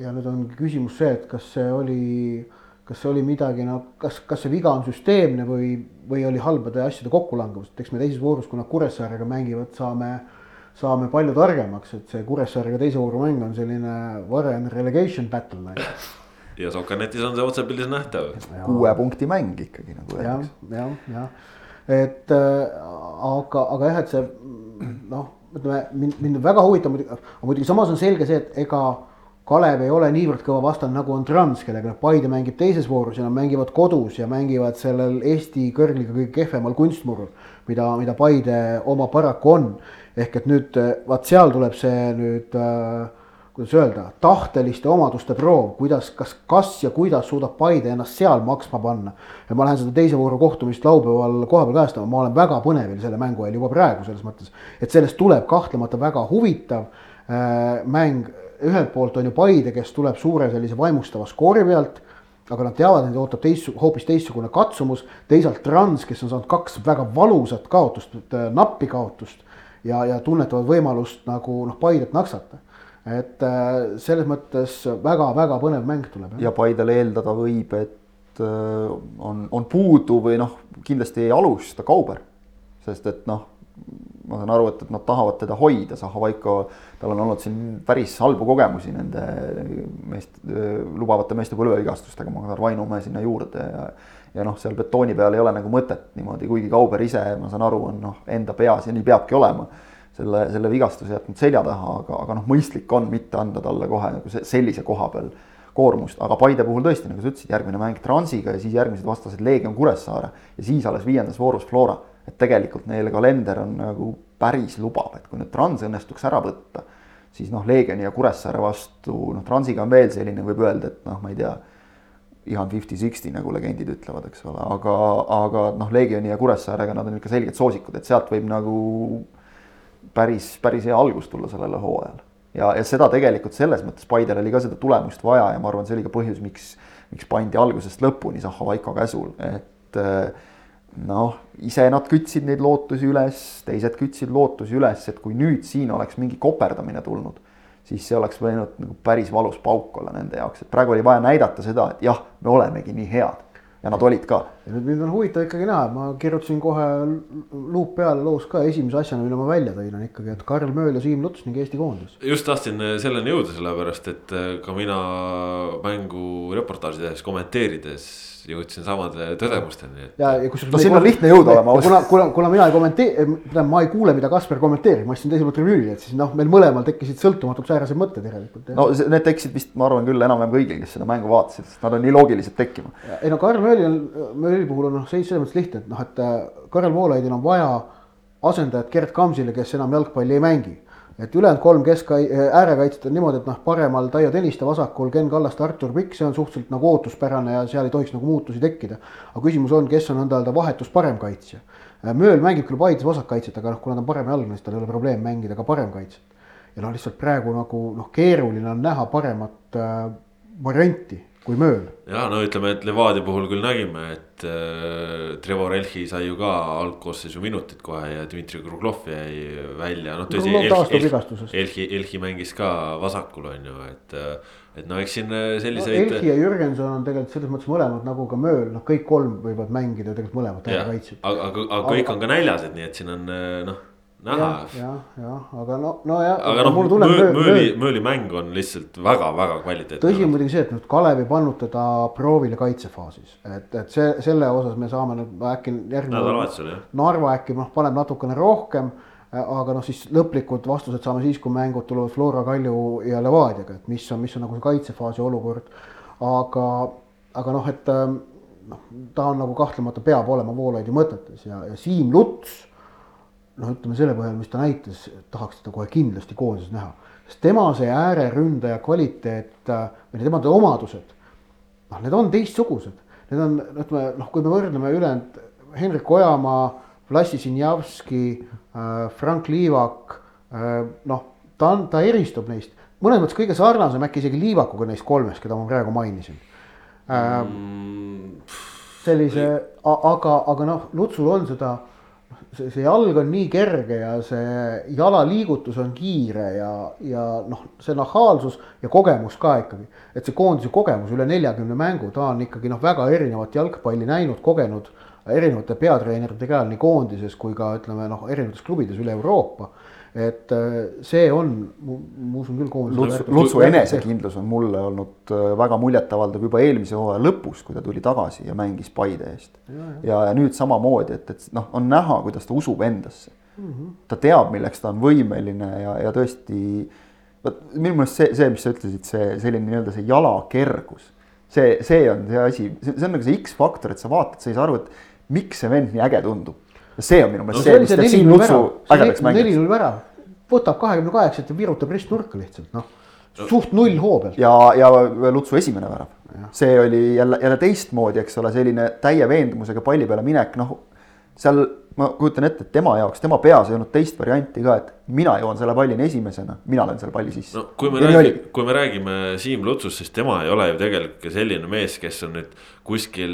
ja nüüd on küsimus see, et kas see oli, kas see oli midagi, no kas, kas see viga on süsteemne või, või oli halbade asjade kokkulangevus, et eks me teises voorus, kui nad Kuressaarega mängivad, saame saame palju targemaks, et see Kuressaarega teise vooru mäng on selline varem relegation battle näiteks (laughs) ja Sokanetis on see otsepildis nähtav. kuue punkti mäng ikkagi nagu öeldakse. jah, jah, jah, et äh, aga, aga jah, et see noh, ütleme mind, mind väga huvitab muidugi, aga muidugi samas on selge see, et ega Kalev ei ole niivõrd kõva vastane nagu on Trans, kellega noh, Paide mängib teises voorus ja nad mängivad kodus ja mängivad sellel Eesti kõrgliga kõige kehvemal kunstmurul, mida, mida Paide oma paraku on. ehk et nüüd vaat seal tuleb see nüüd äh, kuidas öelda, tahteliste omaduste proov, kuidas, kas, kas ja kuidas suudab Paide ennast seal maksma panna. ja ma lähen seda teise vooru kohtumist laupäeval kohapeal kajastama, ma olen väga põnevil selle mängu eel juba praegu selles mõttes, et sellest tuleb kahtlemata väga huvitav äh, mäng. ühelt poolt on ju Paide, kes tuleb suure sellise vaimustava skoori pealt aga nad teavad, neid ootab teist, hoopis teistsugune katsumus, teisalt Trans, kes on saanud kaks väga valusat kaotust, äh, nappi kaotust ja, ja tunnetavad võimalust nagu noh, Paidet naksata et äh, selles mõttes väga-väga põnev mäng tuleb. ja Paidel eeldada võib, et äh, on, on puudu või noh, kindlasti ei alusta Kauber, sest et noh, ma saan aru, et, et nad tahavad teda hoida, Zahhovaiko, tal on olnud siin päris halbu kogemusi nende meest, lubavate meeste põlvevigastustega, ma arvan, Vainumäe sinna juurde ja ja noh, seal betooni peal ei ole nagu mõtet niimoodi, kuigi Kauber ise, ma saan aru, on noh, enda peas ja nii peabki olema selle, selle vigastuse jätnud selja taha, aga, aga noh, mõistlik on mitte anda talle kohe nagu se sellise koha peal koormust, aga Paide puhul tõesti, nagu sa ütlesid, järgmine mäng Transiga ja siis järgmised vastased Leegion Kuressaare ja siis alles viiendas voorus Flora. et tegelikult neil kalender on nagu päris lubav, et kui nüüd Trans õnnestuks ära võtta, siis noh, Leegioni ja Kuressaare vastu, noh, Transiga on veel selline, võib öelda, et noh, ma ei tea ihan fifty-sixty, nagu legendid ütlevad, eks ole, aga, aga noh, Leegioni ja Kuressaarega nad on ikka selged soosikud, et sealt võib nagu päris, päris hea algus tulla sellele hooajale. ja, ja seda tegelikult selles mõttes Paidel oli ka seda tulemust vaja ja ma arvan, see oli ka põhjus, miks, miks pandi algusest lõpuni Zahhovaiko käsul, et noh, ise nad kütsid neid lootusi üles, teised kütsid lootusi üles, et kui nüüd siin oleks mingi koperdamine tulnud, siis see oleks võinud nagu päris valus pauk olla nende jaoks, et praegu oli vaja näidata seda, et jah, me olemegi nii head ja nad olid ka. mind on huvitav ikkagi näha, ma kirjutasin kohe luup peale loos ka esimese asjana, mille ma välja tõin, on ikkagi, et Karl Mööl ja Siim Luts ning Eesti koondis. just tahtsin selleni jõuda, sellepärast et ka mina mängu reportaaži tehes kommenteerides jõudsin samade tõdemusteni et.... ja, ja kusjuures. no siin on lihtne jõuda olema. kuna, kuna, kuna mina ei kommenteeri, tähendab, ma ei kuule, mida Kaspar kommenteerib, ma istusin teisel pool tribüünil, et siis noh, meil mõlemal tekkisid sõltumatult säärased mõtted järelikult. no need tekkisid vist, ma arvan küll enam-vähem kõigil, kes seda mängu vaatasid, sest nad on nii loogilised tekkima. ei no Karl Mööli on, Mööli puhul on noh, seis selles mõttes lihtne, et noh, et äh, Karel Voolaidil on vaja asendajat Gerd Kamsile, kes enam jalgpalli ei mängi et ülejäänud kolm kesk äärekaitset on niimoodi, et noh, paremal Taio Tõniste, vasakul Ken Kallaste, Artur Pikk, see on suhteliselt nagu ootuspärane ja seal ei tohiks nagu muutusi tekkida. aga küsimus on, kes on nõnda öelda vahetus parem kaitsja. Mööl mängib küll Paides vasakkaitset, aga noh, kuna ta on paremjalgne, siis tal ei ole probleem mängida ka paremkaitset. ja noh, lihtsalt praegu nagu noh, keeruline on näha paremat äh, varianti kui mööl. ja no ütleme, et Levadia puhul küll nägime, et äh, Trevor Elhi sai ju ka algkoosseisu minutid kohe ja Dmitri Kruglov jäi välja, noh tõsi. Elhi, Elhi mängis ka vasakul on ju, et, äh, et no eks siin äh, selliseid no,. Elhi ja Jürgenson on tegelikult selles mõttes mõlemad nagu ka mööl, noh, kõik kolm võivad mängida tegelikult mõlemad kaitsjad. aga, aga, aga kõik on ka näljased, nii et siin on äh, noh näha. jah, jah, aga no, nojah. aga noh, Mööli, Mööli, Mööli mäng on lihtsalt väga-väga kvaliteetne. tõsi on muidugi see, et nüüd Kalev ei pannud teda proovile kaitsefaasis, et, et see, selle osas me saame nüüd äkki järgmine. Narva äkki noh, paneb natukene rohkem aga noh, siis lõplikud vastused saame siis, kui mängud tulevad Flora, Kalju ja Levadiaga, et mis on, mis on nagu see kaitsefaasi olukord. aga, aga noh, et noh, ta on nagu kahtlemata peab olema Voolaidi mõtetes ja, ja Siim Luts noh, ütleme selle põhjal, mis ta näitas, tahaks teda kohe kindlasti koondises näha. sest tema see ääreründaja kvaliteet või tema omadused, noh, need on teistsugused. Need on, ütleme noh, kui me võrdleme ülejäänud Henrik Ojamaa, Vlassi Sinjavski äh,, Frank Liivak äh,, noh, ta on, ta eristub neist. mõnes mõttes kõige sarnasem äkki isegi Liivakuga neist kolmest, keda ma praegu mainisin äh,. Mm. sellise, aga, aga noh, Lutsul on seda see, see jalg on nii kerge ja see jalaliigutus on kiire ja, ja noh, see nahaalsus ja kogemus ka ikkagi. et see koondise kogemus üle neljakümne mängu, ta on ikkagi noh, väga erinevat jalgpalli näinud, kogenud erinevate peatreenerite käel nii koondises kui ka ütleme noh, erinevates klubides üle Euroopa et äh, see on, ma usun küll koondise. Lutsu, Lutsu enesekindlus on mulle olnud äh, väga muljetavaldav juba eelmise hooaja lõpus, kui ta tuli tagasi ja mängis Paide eest. ja, ja. ja, nüüd samamoodi, et, et noh, on näha, kuidas ta usub endasse mm. -hmm. ta teab, milleks ta on võimeline ja, ja tõesti. vot minu meelest see, see, mis sa ütlesid, see selline nii-öelda see jala kergus. see, see on see asi, see on nagu see X-faktor, et sa vaatad, sa ei saa aru, et miks see vend nii äge tundub see on minu meelest no, see, mis teeb Siim Lutsu ägedaks mängijaks. neli-null värav, võtab kahekümne kaheksat ja virutab ristnurka lihtsalt noh suht null hoo peal. ja, ja Lutsu esimene värav, see oli jälle, jälle teistmoodi, eks ole, selline täie veendumusega palli peale minek, noh. seal ma kujutan ette, et tema jaoks, tema peas ei olnud teist varianti ka, et mina jõuan selle pallini esimesena, mina löön selle palli sisse. no kui me räägime, kui me räägime Siim Lutsust, siis tema ei ole ju tegelikult selline mees, kes on nüüd kuskil,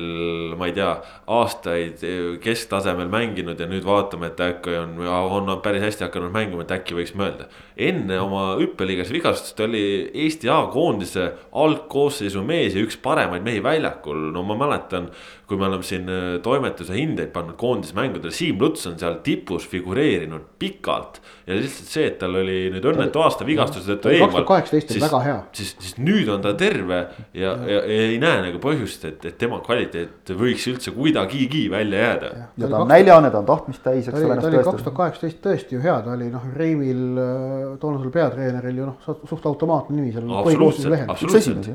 ma ei tea, aastaid kesktasemel mänginud ja nüüd vaatame, et äkki on, on päris hästi hakanud mängima, et äkki võiks mõelda. enne oma hüppeliigas vigastust oli Eesti A-koondise algkoosseisu mees ja üks paremaid mehi väljakul, no ma mäletan. kui me oleme siin toimetuse hindeid pannud koondise mängudele, Siim Siim Luts on seal tipus figureerinud pikalt. ja lihtsalt see, et tal oli nüüd õnnetu aasta vigastuse tõttu eemal. kaks tuhat kaheksateist oli väga hea. siis, siis nüüd on ta terve ja, ja, ja ei näe nagu põhjust, et, et tema kvaliteet võiks üldse kuidagigi välja jääda. ja ta on näljane, ta on tahtmist täis, eks ole. ta oli kaks tuhat kaheksateist tõesti ju hea, ta oli noh, Reimil, äh, toonasel peatreeneril ju noh, suht automaatne nimi seal. absoluutselt, absoluutselt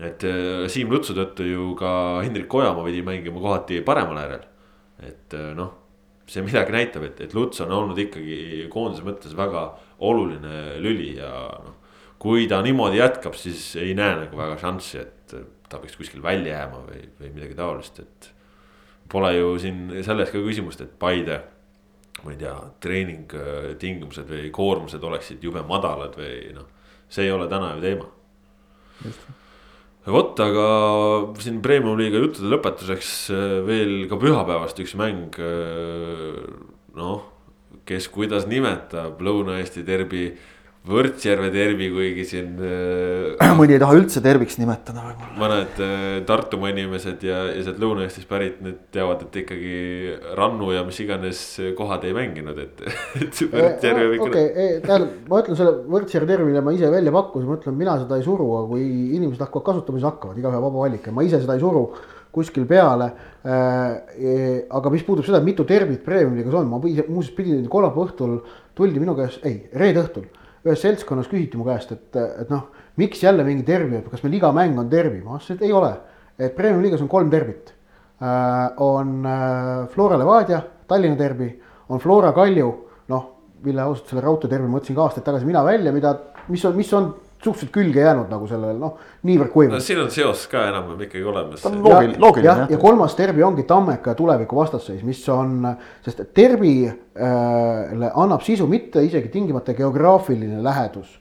et äh, Siim Lutsu tõttu ju ka Hendrik Ojamaa pidi mängima kohati paremal äärel. et äh, noh, see midagi näitab, et, et Luts on olnud ikkagi koondise mõttes väga oluline lüli ja noh. kui ta niimoodi jätkab, siis ei näe nagu väga šanssi, et ta peaks kuskil välja jääma või, või midagi taolist, et. Pole ju siin selles ka küsimust, et Paide, ma ei tea, treeningtingimused või koormused oleksid jube madalad või noh, see ei ole täna ju teema. vot, aga siin premium-liiga juttude lõpetuseks äh, veel ka pühapäevast üks mäng. Äh, noh, kes kuidas nimetab, Lõuna-Eesti derbi Võrtsjärve tervi, kuigi siin (clears throat) äh,. mõni ei taha üldse terviks nimetada võib-olla. mõned äh, Tartumaa inimesed ja, ja sealt Lõuna-Eestist pärit, need teavad, et ikkagi Rannu ja mis iganes kohad ei mänginud, et, (laughs) et Võrtsjärve ikka. okei okay,, tähendab, ma ütlen selle Võrtsjärve tervile ma ise välja pakkusin, ma ütlen, mina seda ei suru, aga kui inimesed hakkavad kasutama, siis hakkavad, igaühe vaba valik ja ma ise seda ei suru kuskil peale äh,. aga mis puudutab seda, mitu tervit Premium-liigas on, ma muuseas pidin kolmapäeva õhtul tuldi minu käest, ei, reede õhtul ühes seltskonnas küsiti mu käest, et, et noh, miks jälle mingi derbi, kas meil iga mäng on derbi, ma vastasin, et ei ole. et Premiumi liigas on kolm derbit äh,. on äh, Flora Levadia, Tallinna derbi, on Flora Kalju, noh, mille ausalt selle raudteederbi mõtlesin ka aastaid tagasi mina välja, mida, mis on, mis on suhteliselt külge jäänud nagu sellele noh, niivõrd kuivõrd no,. siin on seos ka enam-vähem ikkagi olemas. loogiline, loogiline jah. ja kolmas derbi ongi Tammeka ja tuleviku vastasseis, mis on, sest derbile äh, annab sisu mitte isegi tingimata geograafiline lähedus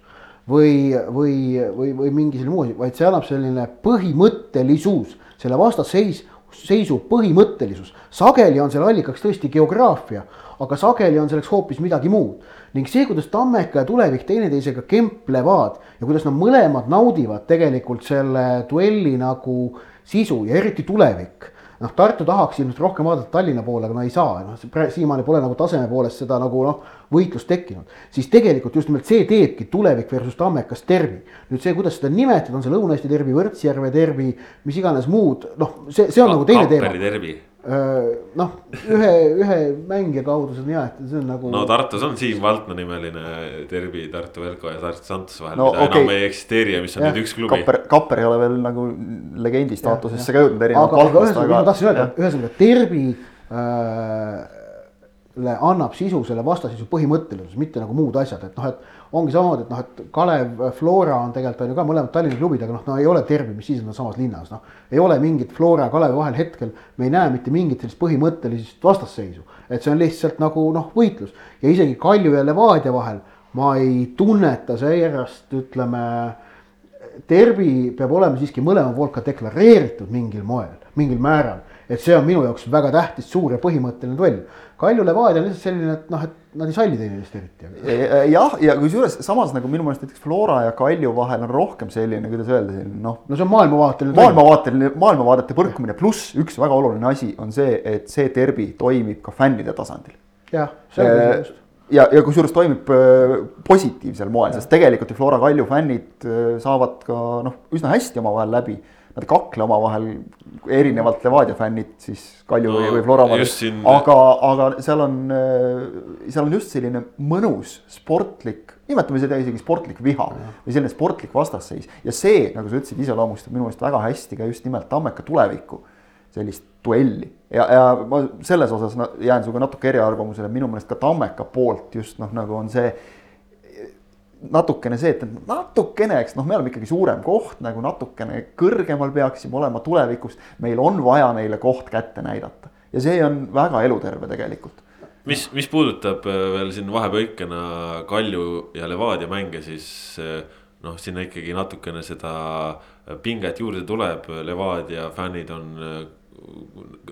või, või, või, või mingi selline muu asi, vaid see annab selline põhimõttelisus, selle vastasseis, seisu põhimõttelisus. sageli on selle allikaks tõesti geograafia, aga sageli on selleks hoopis midagi muud ning see, kuidas Tammeka ja Tulevik teineteisega kemplevad ja kuidas nad mõlemad naudivad tegelikult selle duelli nagu sisu ja eriti Tulevik noh, Tartu tahaks ilmselt rohkem vaadata Tallinna poole, aga no ei saa, noh, siiamaani pole nagu taseme poolest seda nagu noh, võitlust tekkinud. siis tegelikult just nimelt see teebki tulevik versus Tammekas tervi. nüüd see, kuidas seda nimetada, on see Lõuna-Eesti tervi, Võrtsjärve tervi, mis iganes muud, noh, see, see on Ka nagu teine teema noh, ühe, ühe mängija kaudu seda nimetada, see on nagu. no Tartus on Siim Valtna nimeline derbi Tartu Velko ja Tartu Santos vahel no,, mida okay. enam ei eksisteeri ja mis on ja. nüüd üks klubi. Kapper, Kapper ei ole veel nagu legendi staatusesse ka jõudnud erinevalt palkadest, aga. ma tahtsin öelda, ühesõnaga derbi äh, annab sisu selle vastasisu põhimõttelisus, mitte nagu muud asjad, et noh, et ongi samamoodi, et noh, et Kalev, Flora on tegelikult on ju ka mõlemad Tallinna klubid, aga noh, no ei ole tervi, mis siis on samas linnas, noh. ei ole mingit Flora ja Kalevi vahel hetkel, me ei näe mitte mingit sellist põhimõttelist vastasseisu. et see on lihtsalt nagu noh, võitlus ja isegi Kalju ja Levadia vahel ma ei tunneta seepärast, ütleme. Derbi peab olema siiski mõlema poolt ka deklareeritud mingil moel, mingil määral et see on minu jaoks väga tähtis, suur ja põhimõtteline duell. Kalju Levadia on lihtsalt selline, et noh, et nad ei salli teineteist eriti. jah, ja kusjuures samas nagu minu meelest näiteks Flora ja Kalju vahel on rohkem selline, kuidas öelda, selline noh. no see on maailmavaateline. maailmavaateline, maailmavaadete põrkumine, pluss üks väga oluline asi on see, et see derbi toimib ka fännide tasandil. jah, selge just ja, ja kusjuures toimib äh, positiivsel moel, sest tegelikult ju Flora Kalju fännid äh, saavad ka noh, üsna hästi omavahel läbi nad ei kakle omavahel, erinevalt Levadia fännid siis Kalju no, või Flora. Siin... aga, aga seal on, seal on just selline mõnus sportlik, nimetame seda isegi sportlik viha ja. või selline sportlik vastasseis. ja see, nagu sa ütlesid, iseloomustab minu meelest väga hästi ka just nimelt Tammeka tulevikku, sellist duelli. ja, ja ma selles osas jään sinuga natuke eriarvamusele, minu meelest ka Tammeka poolt just noh, nagu on see natukene see, et natukene, eks noh, me oleme ikkagi suurem koht nagu natukene kõrgemal peaksime olema tulevikus. meil on vaja neile koht kätte näidata ja see on väga eluterve tegelikult. mis, mis puudutab äh, veel siin vahepõikena Kalju ja Levadia mänge, siis äh, noh, sinna ikkagi natukene seda pinget juurde tuleb, Levadia fännid on äh,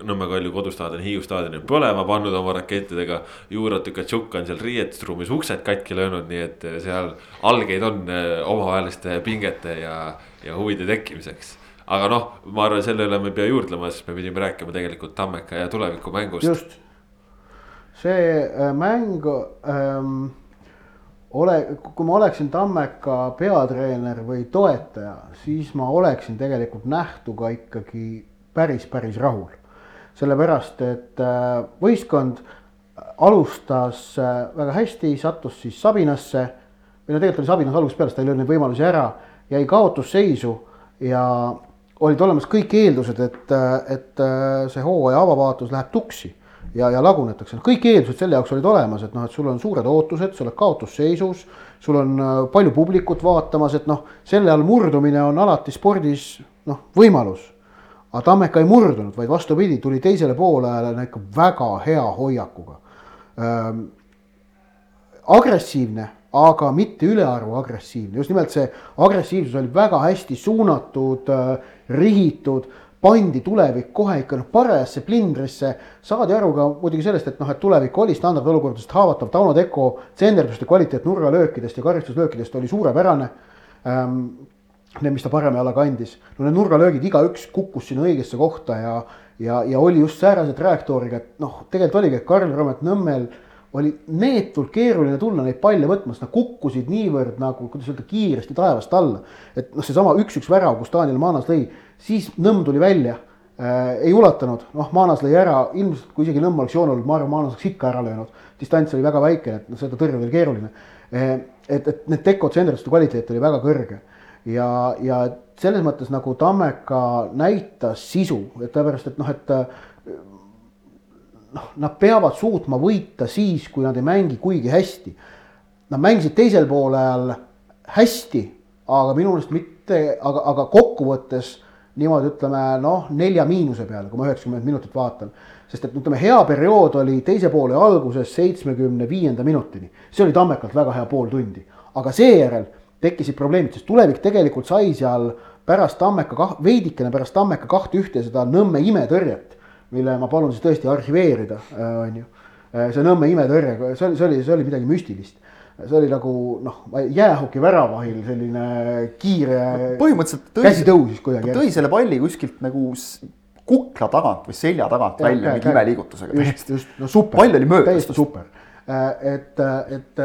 Nõmme Kalju kodustaadion, Hiiu staadioni põlema pannud oma rakettidega. Juro Tükatšuk on seal riietusruumis uksed katki löönud, nii et eh, seal algeid on eh, omavaheliste pingete ja, ja huvide tekkimiseks. aga noh, ma arvan, selle üle me ei pea juurdlema, sest me pidime rääkima tegelikult Tammeka ja tulevikumängust. just, see äh, mäng ähm, ole, kui ma oleksin Tammeka peatreener või toetaja, siis ma oleksin tegelikult nähtuga ikkagi päris, päris rahul. sellepärast, et äh, võistkond alustas äh, väga hästi, sattus siis Sabinasse või no tegelikult oli Sabinas algusest peale, ta ei löönud neid võimalusi ära, jäi kaotusseisu ja olid olemas kõik eeldused, et, et see hooaja avavaatus läheb tuksi ja, ja lagunetakse, kõik eeldused selle jaoks olid olemas, et noh, et sul on suured ootused, sa oled kaotusseisus, sul on äh, palju publikut vaatamas, et noh, selle all murdumine on alati spordis noh, võimalus. Aga Tammeka ei murdunud, vaid vastupidi, tuli teisele poolajale ikka väga hea hoiakuga ähm,. agressiivne, aga mitte ülearu agressiivne, just nimelt see agressiivsus oli väga hästi suunatud äh,, rihitud pandi tulevik kohe ikka noh, parajasse plindrisse. saadi aru ka muidugi sellest, et noh, et tulevik oli standardolukordadest haavatav, Tauno Teko tsenderduste kvaliteet nurgalöökidest ja karistuslöökidest oli suurepärane ähm,. Need, mis ta parema jalaga andis, no need nurgalöögid, igaüks kukkus sinna õigesse kohta ja, ja, ja oli just säärase trajektooriga, et noh, tegelikult oligi, et Karl Rõmet Nõmmel oli neetult keeruline tulla neid palle võtma, sest nad kukkusid niivõrd nagu, kuidas öelda, kiiresti taevast alla. et noh, seesama üks-üks värav, kus Daniel Maanas lõi siis Nõmm tuli välja äh,, ei ulatanud, noh, Maanas lõi ära, ilmselt kui isegi Nõmm oleks joon olnud, ma arvan, Maanas oleks ikka ära löönud. distants oli väga väike, et noh, seda tõrjuda oli keeruline äh,. et, et need Teko tsenderduste kvaliteet oli väga kõrge ja, ja selles mõttes nagu Tammeka näitas sisu, et sellepärast, et noh, et noh, nad peavad suutma võita siis, kui nad ei mängi kuigi hästi. Nad mängisid teisel poolel hästi, aga minu meelest mitte, aga, aga kokkuvõttes niimoodi ütleme noh, nelja miinuse peale, kui ma üheksakümmend minutit vaatan. sest et ütleme, hea periood oli teise poole alguses seitsmekümne viienda minutini, see oli Tammekalt väga hea pool tundi, aga seejärel tekkisid probleemid, sest tulevik tegelikult sai seal pärast Tammeka kah-, veidikene pärast Tammeka kahte ühte seda Nõmme imetõrjet, mille ma palun siis tõesti arhiveerida, äh, on ju. Äh, see Nõmme imetõrje, see oli, see oli, see oli midagi müstilist see oli nagu noh, jäähoki väravahil selline kiire. põhimõtteliselt tõi, käsi tõusis kuidagi. tõi selle palli kuskilt nagu kukla tagant või selja tagant ja, välja mingi imeliigutusega. just, just, no super. pall oli möödas. täiesti super. Äh, et, et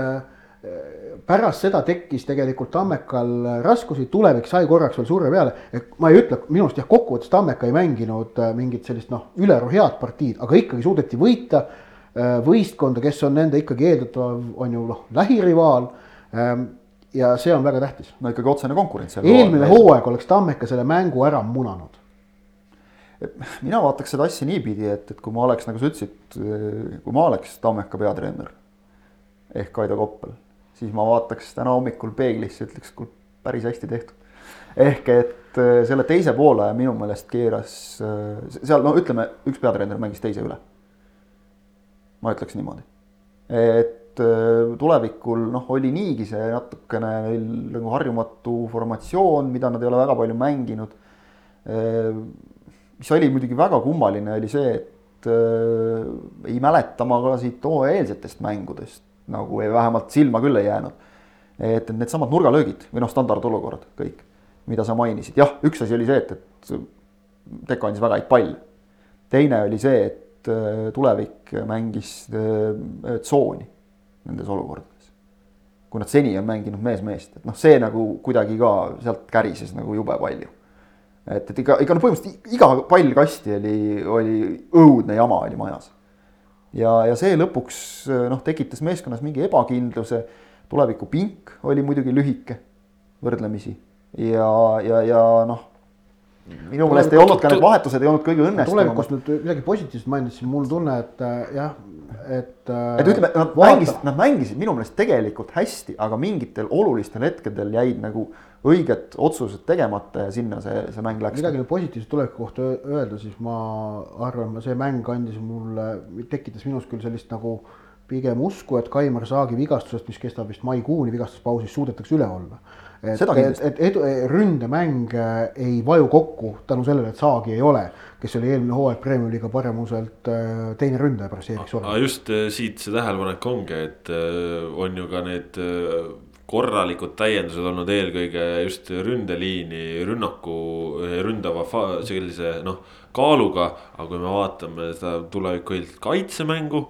pärast seda tekkis tegelikult Tammekal raskusi, tulevik sai korraks veel surve peale. et ma ei ütle, minu arust jah, kokkuvõttes Tammeka ei mänginud äh, mingit sellist noh, ülearu head partiid, aga ikkagi suudeti võita Äh, võistkonda, kes on nende ikkagi eeldatav, on ju noh, lähirivaal. Ähm, ja see on väga tähtis. no ikkagi otsene konkurents. eelmine hooaeg oleks Tammeka selle mängu ära munanud. mina vaataks seda asja niipidi, et, et kui ma oleks, nagu sa ütlesid, kui ma oleks Tammeka peatreener ehk Kaido Koppel, siis ma vaataks täna hommikul peeglisse, ütleks, kuule päris hästi tehtud. ehk et äh, selle teise poole minu meelest keeras äh, seal, no ütleme, üks peatreener mängis teise üle ma ütleks niimoodi. et äh, tulevikul noh, oli niigi see natukene neil nagu harjumatu formatsioon, mida nad ei ole väga palju mänginud. Mis oli muidugi väga kummaline, oli see, et ei mäleta ma ka siit hooajaeelsetest mängudest nagu ei, vähemalt silma küll ei jäänud. et, needsamad nurgalöögid või noh, standardolukorrad kõik, mida sa mainisid, jah, üks asi oli see, et, et Teko andis väga häid palle. teine oli see, et äh, tulevik mängis äh, tsooni nendes olukordades. kui nad seni on mänginud mees-meest, et noh, see nagu kuidagi ka sealt kärises nagu jube palju. et, et ikka, ikka no põhimõtteliselt iga pall kasti oli, oli õudne jama oli majas. Ja, ja see lõpuks noh, tekitas meeskonnas mingi ebakindluse, tuleviku pink oli muidugi lühike võrdlemisi ja, ja, ja noh minu meelest ei olnud ka need vahetused ei olnud kõige õnnestunumad. tulevikust nüüd midagi positiivset mainida, siis mul tunne, et äh, jah, et. Äh, et ütleme, nad vaata. mängisid, nad mängisid minu meelest tegelikult hästi, aga mingitel olulistel hetkedel jäid nagu õiged otsused tegemata ja sinna see, see mäng läks. midagi positiivset tuleviku kohta öelda, siis ma arvan, see mäng andis mulle, tekitas minus küll sellist nagu pigem usku, et Kaimar Saagi vigastusest, mis kestab vist maikuuni vigastuspausis, suudetakse üle olla et, et, et edu, ründemäng äh, ei vaju kokku tänu sellele, et Saagi ei ole, kes oli eelmine hooaeg Premiumi-liiga paremuselt äh, teine ründaja pärast Erik Sorgi. aga just siit see tähelepanek ongi, et on ju ka need korralikud täiendused olnud eelkõige just ründeliini, rünnaku, ründava sellise noh, kaaluga. aga kui me vaatame seda tuleviku kaitsemängu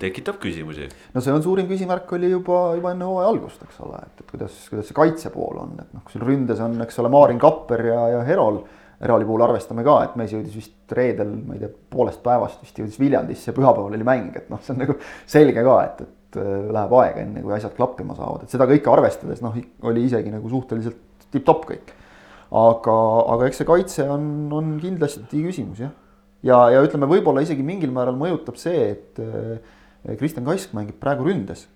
tekitab küsimusi. no see on suurim küsimärk oli juba, juba enne hooaja algust, eks ole, et, et kuidas, kuidas see kaitse pool on, et noh, kui sul ründes on, eks ole, Maarin Kapper ja, ja Herol. Heroli puhul arvestame ka, et mees jõudis vist reedel, ma ei tea, poolest päevast vist jõudis Viljandisse, pühapäeval oli mäng, et noh, see on nagu selge ka, et, et äh, läheb aega, enne kui asjad klappima saavad, et seda kõike arvestades noh, oli isegi nagu suhteliselt tipp-topp kõik. aga, aga eks see kaitse on, on kindlasti küsimus jah. ja, ja ütleme, võib-olla isegi mingil määral mõjutab see, et äh, Kristjan Kask mängib praegu ründes.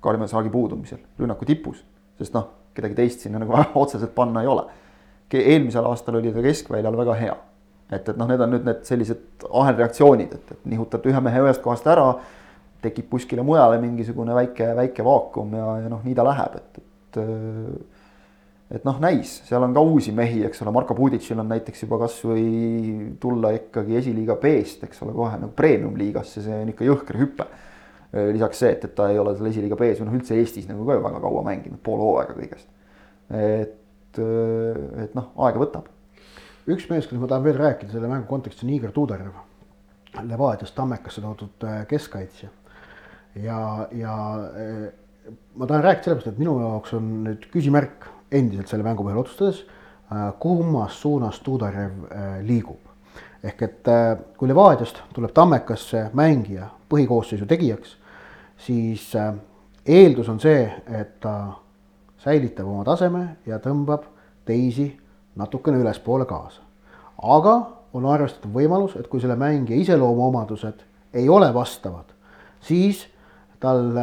Kaarima Saagi puudumisel, rünnaku tipus, sest noh, kedagi teist sinna nagu (laughs) otseselt panna ei ole. eelmisel aastal oli ta keskväljal väga hea. et, et noh, need on nüüd need sellised ahelreaktsioonid, et, et nihutad ühe mehe ühest kohast ära, tekib kuskile mujale mingisugune väike, väike vaakum ja, ja noh, nii ta läheb, et, et et noh, näis, seal on ka uusi mehi, eks ole, Marko Puditšil on näiteks juba kasvõi tulla ikkagi esiliiga B-st, eks ole, kohe nagu premium-liigasse, see on ikka jõhker hüpe. lisaks see, et, et ta ei ole seal esiliiga B-s või noh, üldse Eestis nagu ka ju väga kaua mänginud, pool hooaega kõigest. et, et noh, aega võtab. üks mees, kellest ma tahan veel rääkida selle mängu kontekstis on Igor Tuudarev, Levadiast Tammekasse toodud äh, keskkaitsja. ja, ja äh, ma tahan rääkida sellepärast, et minu jaoks on nüüd küsimärk endiselt selle mängu põhjal otsustades, äh, kummas suunas Tuudarev äh, liigub. ehk et äh, kui Levadiast tuleb Tammekasse mängija põhikoosseisu tegijaks, siis eeldus on see, et ta säilitab oma taseme ja tõmbab teisi natukene ülespoole kaasa. aga on arvestatav võimalus, et kui selle mängija iseloomuomadused ei ole vastavad, siis tal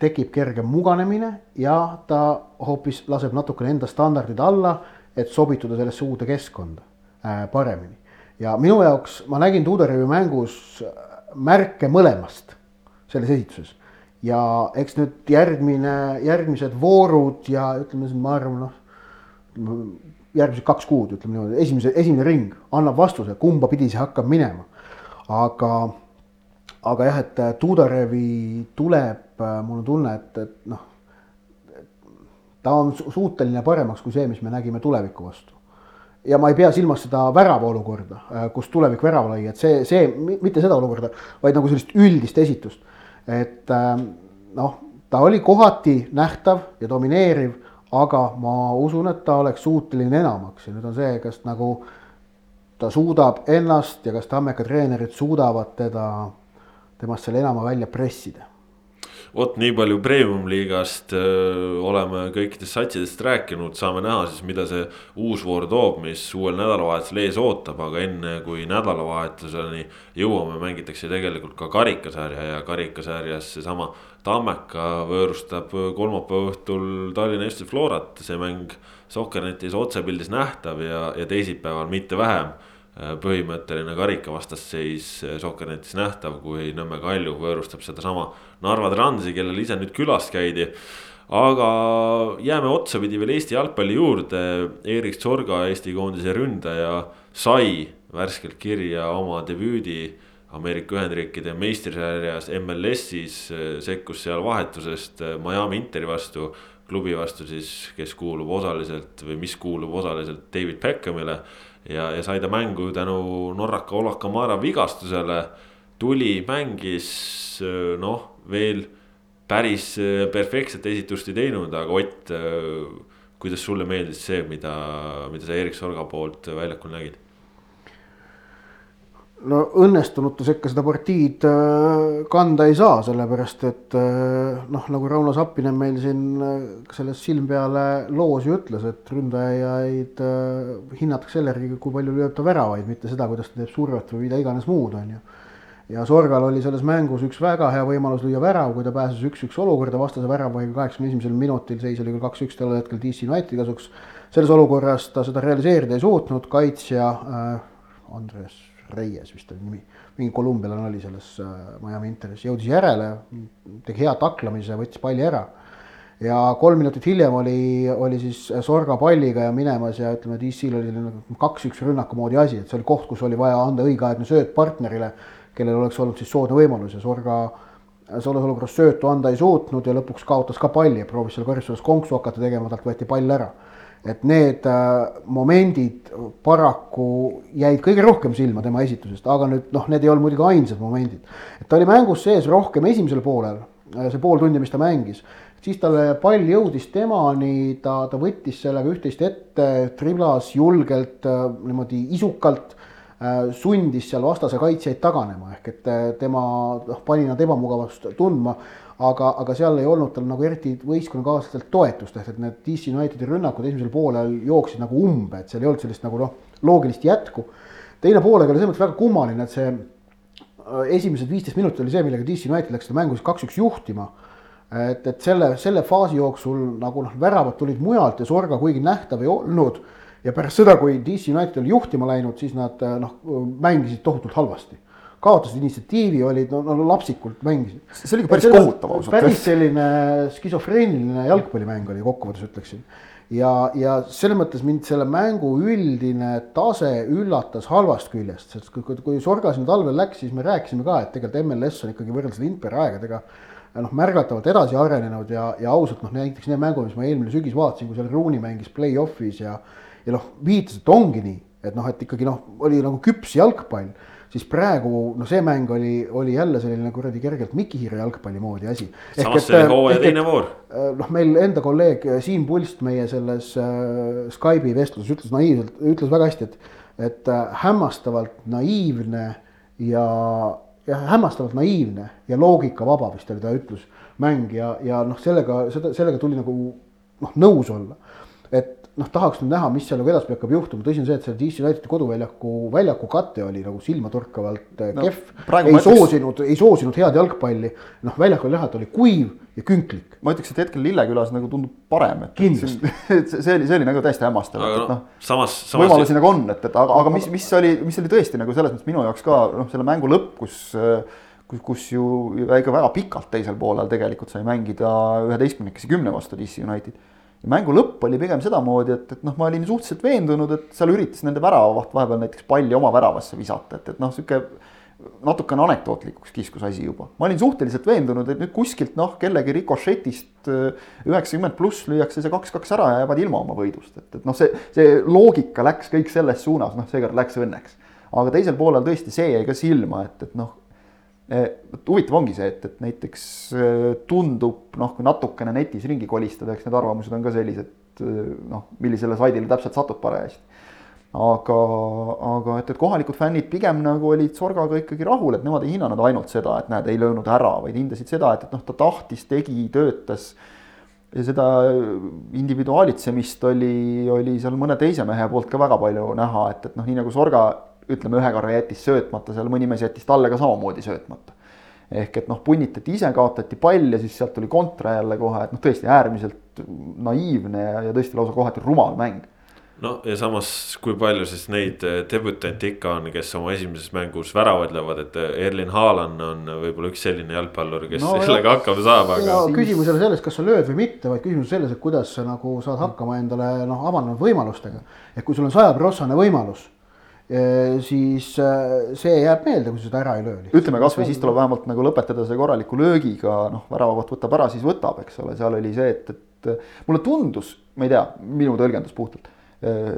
tekib kergem muganemine ja ta hoopis laseb natukene enda standardid alla, et sobituda sellesse uude keskkonda äh, paremini. ja minu jaoks, ma nägin Tudorevi mängus märke mõlemast selles esituses. ja eks nüüd järgmine, järgmised voorud ja ütleme, ma arvan, noh, järgmised kaks kuud, ütleme niimoodi, esimese, esimene ring annab vastuse, kumba pidi see hakkab minema. aga, aga jah, et Tudorevi tuleb Äh, mul on tunne, et, et noh, ta on suuteline paremaks kui see, mis me nägime tuleviku vastu. ja ma ei pea silmas seda värava olukorda, äh, kus tulevik värava lõi, et see, see, mitte seda olukorda, vaid nagu sellist üldist esitust. et ähm, noh, ta oli kohati nähtav ja domineeriv, aga ma usun, et ta oleks suuteline enamaks ja nüüd on see, kas nagu ta suudab ennast ja kas Tammeka treenerid suudavad teda, temast selle enama välja pressida. Vot nii palju premium-liigast oleme kõikidest satsidest rääkinud, saame näha siis, mida see uus voor toob, mis uuel nädalavahetusel ees ootab, aga enne kui nädalavahetuseni jõuame, mängitakse tegelikult ka karikasarja ja karikasarjas seesama Tammeka võõrustab kolmapäeva õhtul Tallinna FC Florat, see mäng Soccernetis otsepildis nähtav ja, ja teisipäeval mitte vähem. Äh, põhimõtteline karikavastasseis äh, Soccernetis nähtav, kui Nõmme Kalju võõrustab sedasama Narva Transi, kellel ise nüüd külas käidi. aga jääme otsapidi veel Eesti jalgpalli juurde, Erik Sorga, Eesti koondise ründaja, sai värskelt kirja oma debüüdi Ameerika Ühendriikide meistrisarjas MLS-is, äh, sekkus seal vahetusest Miami Interi vastu klubi vastu siis, kes kuulub osaliselt või mis kuulub osaliselt David Beckhamile ja, ja sai ta mängu tänu Norraka Ola Kamara vigastusele. tuli, mängis noh, veel päris perfektset esitust ei teinud, aga Ott, kuidas sulle meeldis see, mida, mida sa Erik Sorga poolt väljakul nägid? No õnnestunute sekka seda partiid äh, kanda ei saa, sellepärast et äh, noh, nagu Rauno Sappinen meil siin äh, selles silm peale loos ju ütles, et ründajaid hinnatakse selle järgi, kui palju lööb ta väravaid, mitte seda, kuidas ta teeb survet või mida iganes muud, on ju. ja Sorgal oli selles mängus üks väga hea võimalus lüüa värav, kui ta pääses üks-üks olukorda vastase väravaiga kaheksakümne esimesel minutil, seis oli küll kaks-üks tollel hetkel DC Unitedi kasuks. selles olukorras ta seda realiseerida ei suutnud, kaitsja äh, Andres Reyes vist oli nimi, mingi kolumbialane oli selles äh, Miami Interis, jõudis järele, tegi hea taklamise, võttis palli ära. ja kolm minutit hiljem oli, oli siis Sorga palliga ja minemas ja ütleme, DC-l oli selline kaks-üks rünnaku moodi asi, et see oli koht, kus oli vaja anda õigeaegne sööt partnerile, kellel oleks olnud siis soodne võimalus ja Sorga selles olukorras söötu anda ei suutnud ja lõpuks kaotas ka palli ja proovis seal karistuses konksu hakata tegema, talt võeti pall ära et need äh, momendid paraku jäid kõige rohkem silma tema esitusest, aga nüüd noh, need ei olnud muidugi ainsad momendid. et ta oli mängus sees rohkem esimesel poolel, äh, see pool tundi, mis ta mängis, siis talle pall jõudis temani, ta, ta võttis sellega üht-teist ette, triblas julgelt, äh, niimoodi isukalt sundis seal vastase kaitsjaid taganema, ehk et tema noh, pani nad ebamugavust tundma aga, aga seal ei olnud tal nagu eriti võistkonnakaaslastelt toetust, ehk et need DC Unitedi rünnakud esimesel poolel jooksid nagu umbe, et seal ei olnud sellist nagu noh, loogilist jätku. teine poolega oli selles mõttes väga kummaline, et see äh, esimesed viisteist minutit oli see, millega DC United läks seda mängu siis kaks-üks juhtima. et, et selle, selle faasi jooksul nagu noh, väravad tulid mujalt ja Sorga kuigi nähtav ei olnud ja pärast seda, kui DC United oli juhtima läinud, siis nad äh, noh, mängisid tohutult halvasti kaotasid initsiatiivi, olid no, no lapsikult mängisid. see oli ikka päris kohutav ausalt. päris selline skisofreeniline jalgpallimäng oli kokkuvõttes ütleksin. ja, ja selles mõttes mind selle mängu üldine tase üllatas halvast küljest, sest kui, kui, kui Sorga sinna talvel läks, siis me rääkisime ka, et tegelikult MLS on ikkagi võrreldes Lindbergi aegadega noh, märgatavalt edasi arenenud ja, ja ausalt noh, näiteks need mängud, mis ma eelmine sügis vaatasin, kui seal Rooney mängis play-off'is ja ja noh, viitas, et ongi nii, et noh, et ikkagi noh, oli nagu küps jalgpall siis praegu noh, see mäng oli, oli jälle selline kuradi kergelt Mikihiire jalgpalli moodi asi. samas see oli hooaja teine voor. Äh, noh, meil enda kolleeg Siim Pulst meie selles äh, Skype'i vestluses ütles naiivselt, ütles väga hästi, et, et äh, hämmastavalt naiivne ja, ja hämmastavalt naiivne ja loogikavaba vist oli ta ütlus mäng ja, ja noh, sellega, seda, sellega tuli nagu noh, nõus olla. et noh, tahaks nüüd näha, mis seal nagu edaspidi hakkab juhtuma, tõsi on see, et see DC Unitedi koduväljaku, väljaku kate oli nagu silmatorkavalt äh, no, kehv. ei ütleks... soosinud, ei soosinud head jalgpalli. noh, väljakul oli näha, et oli kuiv ja künklik. ma ütleks, et hetkel Lillekülas nagu tundub parem, et. kindlasti. (laughs) see oli, see oli nagu täiesti hämmastav, et noh. samas, samas. võimalusi nagu on, et, et aga, aga mis, mis oli, mis oli tõesti nagu selles mõttes minu jaoks ka noh, selle mängu lõpp, kus kus, kus ju ikka väga pikalt teisel poolel tegelikult sai mängida üheteistkümnekesi kümne vastu DC United mängu lõpp oli pigem sedamoodi, et, et noh, ma olin suhteliselt veendunud, et seal üritas nende väravavaht vahepeal näiteks palli oma väravasse visata, et, et noh, sihuke natukene anekdootlikuks kiskus asi juba. ma olin suhteliselt veendunud, et nüüd kuskilt noh, kellegi rikošetist äh, üheksakümmend pluss lüüakse see kaks-kaks ära ja jäävad ilma oma võidust, et, et noh, see, see loogika läks kõik selles suunas, noh, seekord läks õnneks. aga teisel poolel tõesti see jäi ka silma, et, et noh, Eh, huvitav ongi see, et, et näiteks eh, tundub noh, kui natukene netis ringi kolistada, eks need arvamused on ka sellised eh, noh, millisele saidile täpselt satud parajasti. aga, aga et, et kohalikud fännid pigem nagu olid Sorgaga ikkagi rahul, et nemad ei hinnanud ainult seda, et näed, ei löönud ära, vaid hindasid seda, et, et noh, ta tahtis, tegi, töötas. ja seda individuaalitsemist oli, oli seal mõne teise mehe poolt ka väga palju näha, et, et noh, nii nagu Sorga ütleme, ühe korra jättis söötmata, seal mõni mees jättis talle ka samamoodi söötmata. ehk et noh, punnitati ise, kaotati pall ja siis sealt tuli kontra jälle kohe, et noh, tõesti äärmiselt naiivne ja, ja tõesti lausa kohati rumal mäng no ja samas, kui palju siis neid eh, debütante ikka on, kes oma esimeses mängus väravaid löövad, et eh, Erlin Haaland on võib-olla üks selline jalgpallur, kes no, sellega hakkama saab, aga. küsimus ei ole selles, kas sa lööd või mitte, vaid küsimus selles, et kuidas sa nagu saad hakkama endale noh, avanenud võimalustega. et kui sul on sajaprotsane võimalus siis äh, see jääb meelde, kui seda ära ei löö. ütleme kasvõi siis tuleb vähemalt nagu lõpetada see korraliku löögiga, noh, väravaht võtab ära, siis võtab, eks ole, seal oli see, et, et mulle tundus, ma ei tea, minu tõlgendus puhtalt. Äh,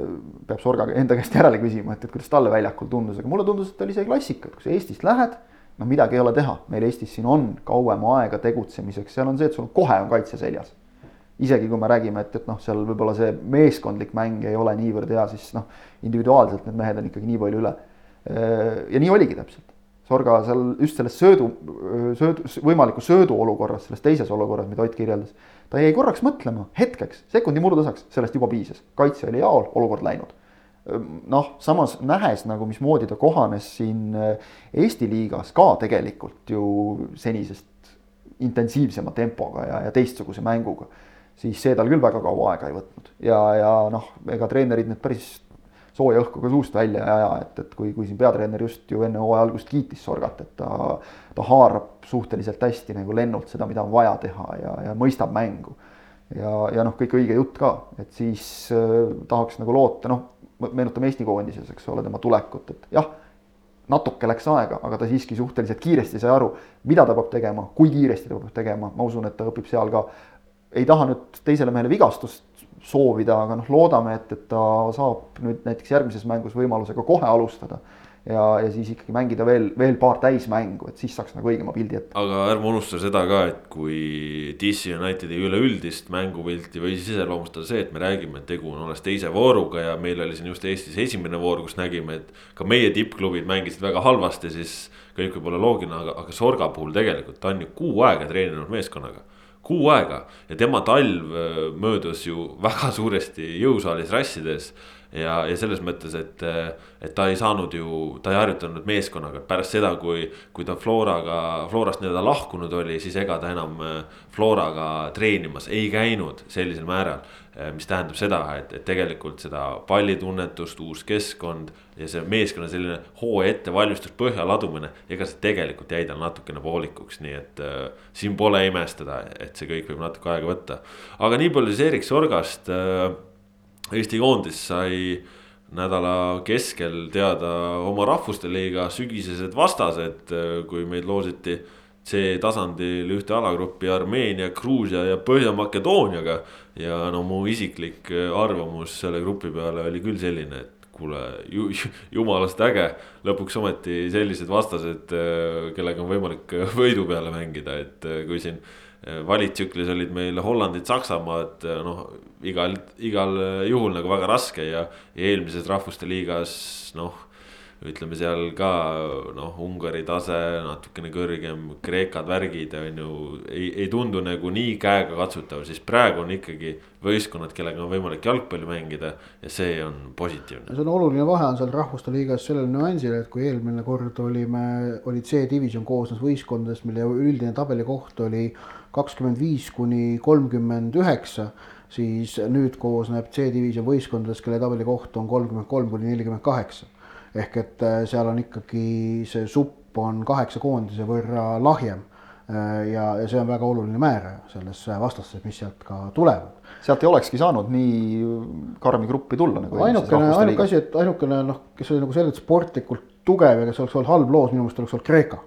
peab Sorga enda käest järele küsima, et, et kuidas talle väljakul tundus, aga mulle tundus, et oli see klassika, et kui sa Eestist lähed, no midagi ei ole teha, meil Eestis siin on kauem aega tegutsemiseks, seal on see, et sul kohe on kaitse seljas isegi kui me räägime, et, et noh, seal võib-olla see meeskondlik mäng ei ole niivõrd hea, siis noh, individuaalselt need mehed on ikkagi nii palju üle. ja nii oligi täpselt. Sorga seal just selles söödu, söödu, võimaliku söödu olukorras, selles teises olukorras, mida Ott kirjeldas, ta jäi korraks mõtlema, hetkeks, sekundi murduosaks, sellest juba piisas. kaitse oli jaol, olukord läinud. noh, samas nähes nagu, mismoodi ta kohanes siin Eesti liigas ka tegelikult ju senisest intensiivsema tempoga ja, ja teistsuguse mänguga siis see tal küll väga kaua aega ei võtnud ja, ja noh, ega treenerid nüüd päris sooja õhku ka suust välja ei aja, et, et kui, kui siin peatreener just ju enne hooaja algust kiitis Sorgat, et ta, ta haarab suhteliselt hästi nagu lennult seda, mida on vaja teha ja, ja mõistab mängu. ja, ja noh, kõik õige jutt ka, et siis äh, tahaks nagu loota, noh, meenutame Eesti koondises, eks ole, tema tulekut, et jah, natuke läks aega, aga ta siiski suhteliselt kiiresti sai aru, mida ta peab tegema, kui kiiresti ta peab tegema, ma usun, et ta õpib seal ka ei taha nüüd teisele mehele vigastust soovida, aga noh, loodame, et, et ta saab nüüd näiteks järgmises mängus võimaluse ka kohe alustada ja, ja siis ikkagi mängida veel, veel paar täismängu, et siis saaks nagu õigema pildi ette. aga ärme unusta seda ka, et kui DC Unitedi üleüldist mängupilti või siis iseloomustada see, et me räägime, et tegu on alles teise vooruga ja meil oli siin just Eestis esimene voor, kus nägime, et ka meie tippklubid mängisid väga halvasti, siis kõik võib olla loogiline, aga, aga Sorga puhul tegelikult ta on ju kuu aega treeninud meeskonnaga kuu aega. Ja tema talv äh, möödus ju väga suuresti jõusaalis rassides ja, ja selles mõttes, et, et ta ei saanud ju, ta ei harjutanud meeskonnaga pärast seda, kui, kui ta Floraga, Florast nii-öelda lahkunud oli, siis ega ta enam äh, Floraga treenimas ei käinud sellisel määral. Äh, mis tähendab seda, et, et tegelikult seda pallitunnetust, uus keskkond ja see meeskonna selline hooaja ettevalmistus, põhja ladumine, ega see tegelikult jäi tal natukene poolikuks, nii et äh, siin pole imestada, et see kõik võib natuke aega võtta. aga nii palju siis Erik Sorgast äh, Eesti koondis sai nädala keskel teada oma rahvuste liiga sügisesed vastased, kui meid loositi C-tasandil ühte alagruppi Armeenia, Gruusia ja Põhja-Makedooniaga. ja no mu isiklik arvamus selle grupi peale oli küll selline, et kuule ju, jumalast äge. lõpuks ometi sellised vastased, kellega on võimalik võidu peale mängida, et kui siin valitsüklis olid meil Hollandid, Saksamaad, noh igal, igal juhul nagu väga raske ja, ja eelmises rahvuste liigas noh ütleme seal ka noh, Ungari tase natukene kõrgem, Kreekad, värgid on ju ei, ei tundu nagu nii käegakatsutav, siis praegu on ikkagi võistkonnad, kellega on võimalik jalgpalli mängida ja see on positiivne. see on oluline vahe on seal rahvuste liigas sellel nüansil, et kui eelmine kord olime, oli C-divisjon koosnes võistkondadest, mille üldine tabelikoht oli kakskümmend viis kuni kolmkümmend üheksa, siis nüüd koosneb C-divisjon võistkondadest, kelle tabelikoht on kolmkümmend kolm kuni nelikümmend kaheksa. Ehk et äh, seal on ikkagi see supp on kaheksa koondise võrra lahjem äh, ja, ja see on väga oluline määraja selles vastastes, mis sealt ka tulevad. sealt ei olekski saanud nii karmi gruppi tulla nagu. ainukene, ainuke asi, et ainukene noh, kes oli nagu selgelt sportlikult tugev ja kes oleks olnud halb loos, minu meelest oleks olnud Kreeka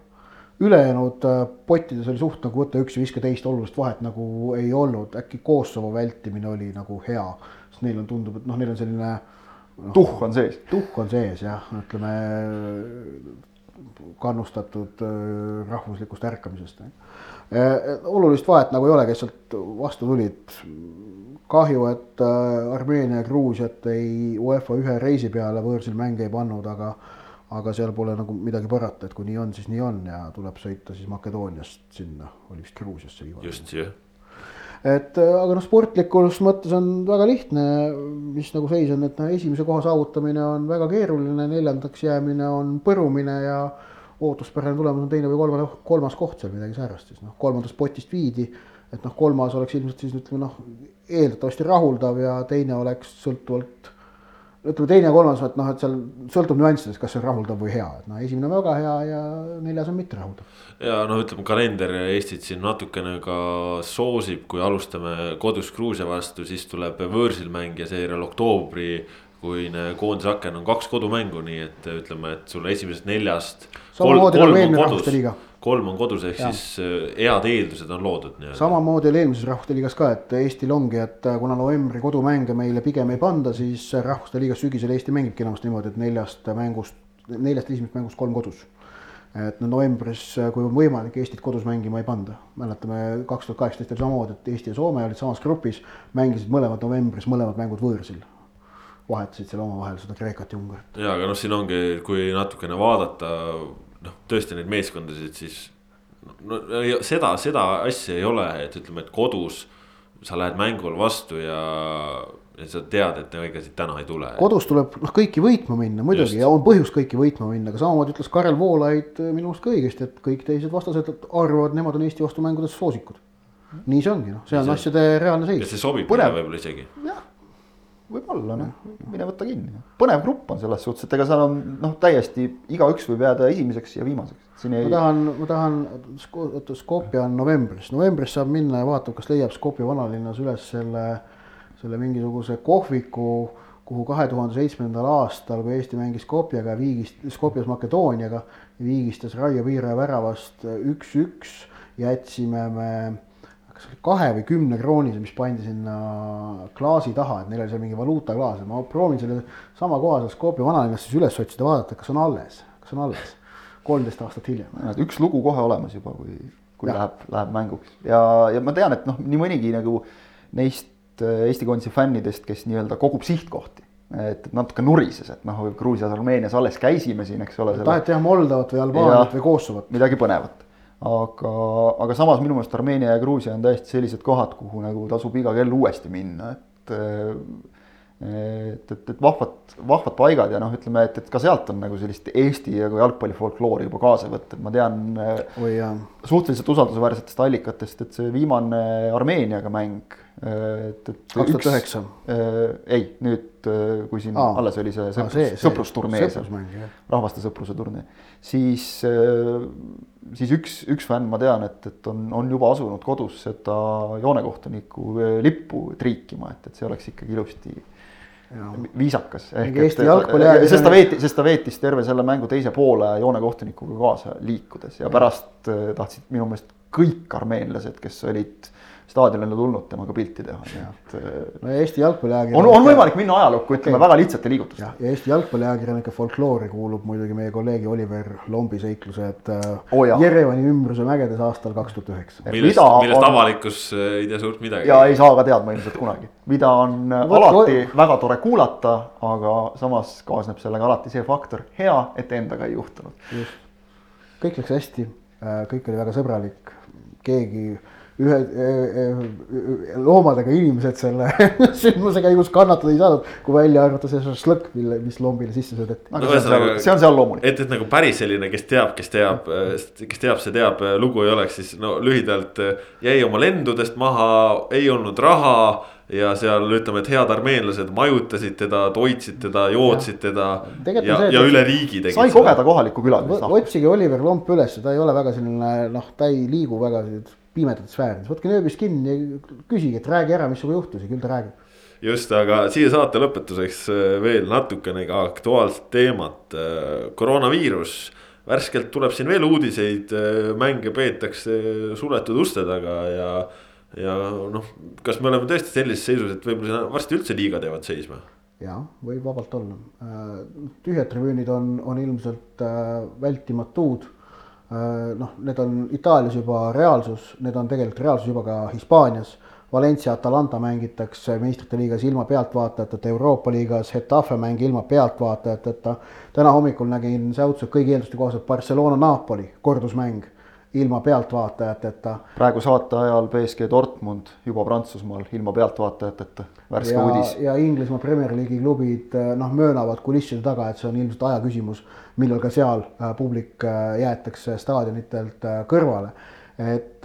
ülejäänud äh, pottides oli suht nagu võtta üks ja viska teist, olulist vahet nagu ei olnud, äkki Kosovo vältimine oli nagu hea, sest neil on, tundub, et noh, neil on selline no,. Tuhh on sees. tuhh on sees jah, ütleme kannustatud äh, rahvuslikust ärkamisest. Äh, olulist vahet nagu ei ole, kes sealt vastu tulid. kahju, et Armeenia ja Gruusiat ei UEFA ühe reisi peale võõrsil mänge ei pannud, aga aga seal pole nagu midagi parata, et kui nii on, siis nii on ja tuleb sõita siis Makedooniast sinna, oli vist Gruusiasse viimane. just, jah. Et äh, aga noh, sportlikus mõttes on väga lihtne, mis nagu seis on, et noh, esimese koha saavutamine on väga keeruline, neljandaks jäämine on põrumine ja ootuspärane tulemus on teine või kolmas, kolmas koht seal, midagi säärast siis noh, kolmandast potist viidi, et noh, kolmas oleks ilmselt siis ütleme noh, eeldatavasti rahuldav ja teine oleks sõltuvalt ütleme teine ja kolmas, et noh, et seal sõltub nüanssidest, kas see on rahuldav või hea, et noh, esimene on väga hea ja neljas on mitte rahuldav. ja no ütleme, kalender Eestit siin natukene ka soosib, kui alustame kodus Gruusia vastu, siis tuleb võõrsil mäng ja seejärel oktoobri kuine koondise aken on kaks kodumängu, nii et ütleme, et sul esimesest neljast. samamoodi nagu eelmine rahvuste liiga kolm on kodus, ehk ja. siis äh, head eeldused on loodud. samamoodi oli eelmises Rahvuste Liigas ka, et Eestil ongi, et äh, kuna novembri kodumänge meile pigem ei panda, siis Rahvuste Liigas sügisel Eesti mängibki enamasti niimoodi, et neljast mängust, neljast esimesest mängust kolm kodus. et no novembris, äh, kui on võimalik Eestit kodus mängima ei panda, mäletame kaks tuhat kaheksateist oli samamoodi, et Eesti ja Soome olid samas grupis, mängisid mõlemad novembris mõlemad mängud võõrsil vahetasid seal omavahel seda Kreekat ja Ungarit. ja, aga noh, siin ongi, kui natukene vaadata noh, tõesti neid meeskondasid, siis no seda, seda asja ei ole, et ütleme, et kodus sa lähed mängul vastu ja, ja sa tead, et ega siit täna ei tule. kodus tuleb noh, kõiki võitma minna muidugi Just. ja on põhjus kõiki võitma minna, aga samamoodi ütles Karel Voolaid äh, minu arust ka õigesti, et kõik teised vastased arvavad, nemad on Eesti vastu mängudes soosikud. nii see ongi, noh, see on see, asjade reaalne seis. ja see sobib võib-olla isegi. jah võib-olla noh, mine võta kinni. põnev grupp on selles suhtes, et ega seal on noh, täiesti igaüks võib jääda esimeseks ja viimaseks. Ei... ma tahan, ma tahan, oota Skopje on novembris, novembris saab minna ja vaatab, kas leiab Skopje vanalinnas üles selle, selle mingisuguse kohviku, kuhu kahe tuhande seitsmendal aastal, kui Eesti mängis Skopjega, viigist-, Skopjes Makedooniaga, viigistas Raio Piiraja väravast üks-üks, jätsime me kas oli kahe või kümne kroonise, mis pandi sinna klaasi taha, et neil oli seal mingi valuutaklaas ja ma proovin selle sama koha seal Skopje vanalinnas siis üles otsida, vaadata, kas on alles, kas on alles. kolmteist aastat hiljem. üks lugu kohe olemas juba, kui, kui ja. läheb, läheb mänguks ja, ja ma tean, et noh, nii mõnigi nagu neist äh, Eesti koondise fännidest, kes nii-öelda kogub sihtkohti et natuke nurises, et noh, Gruusias, Armeenias alles käisime siin, eks ole. taheti jah Moldovat või Albaaniat või Kosovot. midagi põnevat aga, aga samas minu meelest Armeenia ja Gruusia on täiesti sellised kohad, kuhu nagu tasub iga kell uuesti minna, et et, et, et vahvad, vahvad paigad ja noh, ütleme, et, et ka sealt on nagu sellist Eesti nagu jalgpallifolkloori juba kaasa võtta, et ma tean Oi, suhteliselt usaldusväärsetest allikatest, et see viimane Armeeniaga mäng et, et. kaks tuhat üheksa. ei, nüüd, kui siin Aa, alles oli see sõprus, sõprusturnee seal, rahvaste sõpruse turnee, siis, siis üks, üks fänn, ma tean, et, et on, on juba asunud kodus seda joonekohtuniku lippu triikima, et, et see oleks ikkagi ilusti viisakas. sest ta veeti, sest ta veetis terve selle mängu teise poole joonekohtunikuga kaasa liikudes. Ja pärast tahtsid minu meelest kõik armeenlased, kes olid staadionile tulnud temaga pilti teha, nii et. Äh, no Eesti jalgpalliajakirjanik. on, on võimalik minna ajalukku, ütleme okay. väga lihtsate liigutustega. ja Eesti jalgpalliajakirjanike folkloori kuulub muidugi meie kolleegi Oliver Lombi seiklused oh, Jerevani ümbruse mägedes aastal kaks tuhat üheksa. millest, millest on... avalikkus äh, ei tea suurt midagi. ja ei saa ka teadma ilmselt kunagi, mida on äh, Võt, alati või... väga tore kuulata, aga samas kaasneb sellega alati see faktor, hea, et endaga ei juhtunud. just, kõik läks hästi, kõik oli väga sõbralik, keegi ühe loomadega inimesed selle (laughs) sündmuse käigus kannatada ei saanud, kui välja arvata see šašlõkk, mille, mis lombile sisse söödeti. No, see on seal loomulik. et, et nagu päris selline, kes teab, kes teab, kes teab, see teab, lugu ei oleks, siis no lühidalt jäi oma lendudest maha, ei olnud raha ja seal ütleme, et head armeenlased majutasid teda, toitsid teda, jootsid teda ja, ja, ja üle riigi tegid. sai kogeda kohalikku külalist. otsige Oliver Lomp üles, ta ei ole väga selline noh, ta ei liigu väga pimedates sfäärides, võtke nööbist kinni ja küsige, et räägi ära, mis sinuga juhtus ja küll ta räägib. just, aga siia saate lõpetuseks äh, veel natukene ka aktuaalset teemat, äh, koroonaviirus värskelt tuleb siin veel uudiseid, äh, mänge peetakse suletud uste taga ja. ja noh, kas me oleme tõesti sellises seisus, et võib-olla varsti üldse liigad jäävad seisma? jaa, võib vabalt olla. tühjad tribüünid on, on ilmselt vältimatud noh, need on Itaalias juba reaalsus, need on tegelikult reaalsus juba ka Hispaanias. Valencia, Atalanta mängitakse meistrite liigas ilma pealtvaatajateta, Euroopa liigas Hetafe mäng ilma pealtvaatajateta. täna hommikul nägin säutselt kõigi eelduste kohaselt Barcelona-Napoli kordusmäng ilma pealtvaatajateta. praegu saate ajal BSG Dortmund juba Prantsusmaal ilma pealtvaatajateta, värske uudis. ja Inglismaa Premier League'i klubid noh, möönavad kulisside taga, et see on ilmselt aja küsimus, millal ka seal äh, publik äh, jäetakse staadionitelt kõrvale et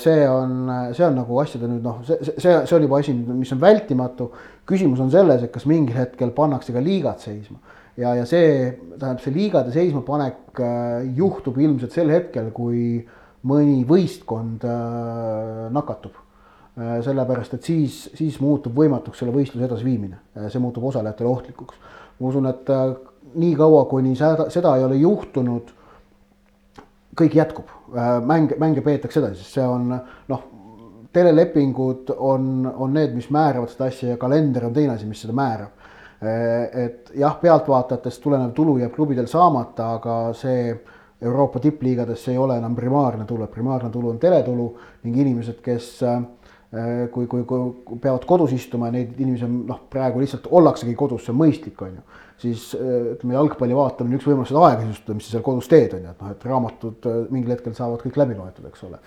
see on, see on nagu asjade nüüd noh, see, see, see on juba asi, mis on vältimatu. küsimus on selles, et kas mingil hetkel pannakse ka liigad seisma ja, ja see tähendab, see liigade seismapanek äh, juhtub ilmselt sel hetkel, kui mõni võistkond äh, nakatub. Äh, sellepärast, et siis, siis muutub võimatuks selle võistluse edasiviimine, see muutub osalejatele ohtlikuks. ma usun, et niikaua, kuni seda, seda ei ole juhtunud, kõik jätkub, mänge, mänge peetakse edasi, sest see on noh, telelepingud on, on need, mis määravad seda asja ja kalender on teine asi, mis seda määrab et jah, pealtvaatajatest tulenev tulu jääb klubidel saamata, aga see Euroopa tippliigades ei ole enam primaarne tulu, et primaarne tulu on teletulu ning inimesed, kes eh, kui, kui, kui peavad kodus istuma ja neid inimesi on noh, praegu lihtsalt ollaksegi kodus, see on mõistlik, on ju. siis eh, ütleme, jalgpalli vaatamine on üks võimalus seda aega sisustada, mis sa seal kodus teed, on ju, et noh, et raamatud mingil hetkel saavad kõik läbi loetud, eks ole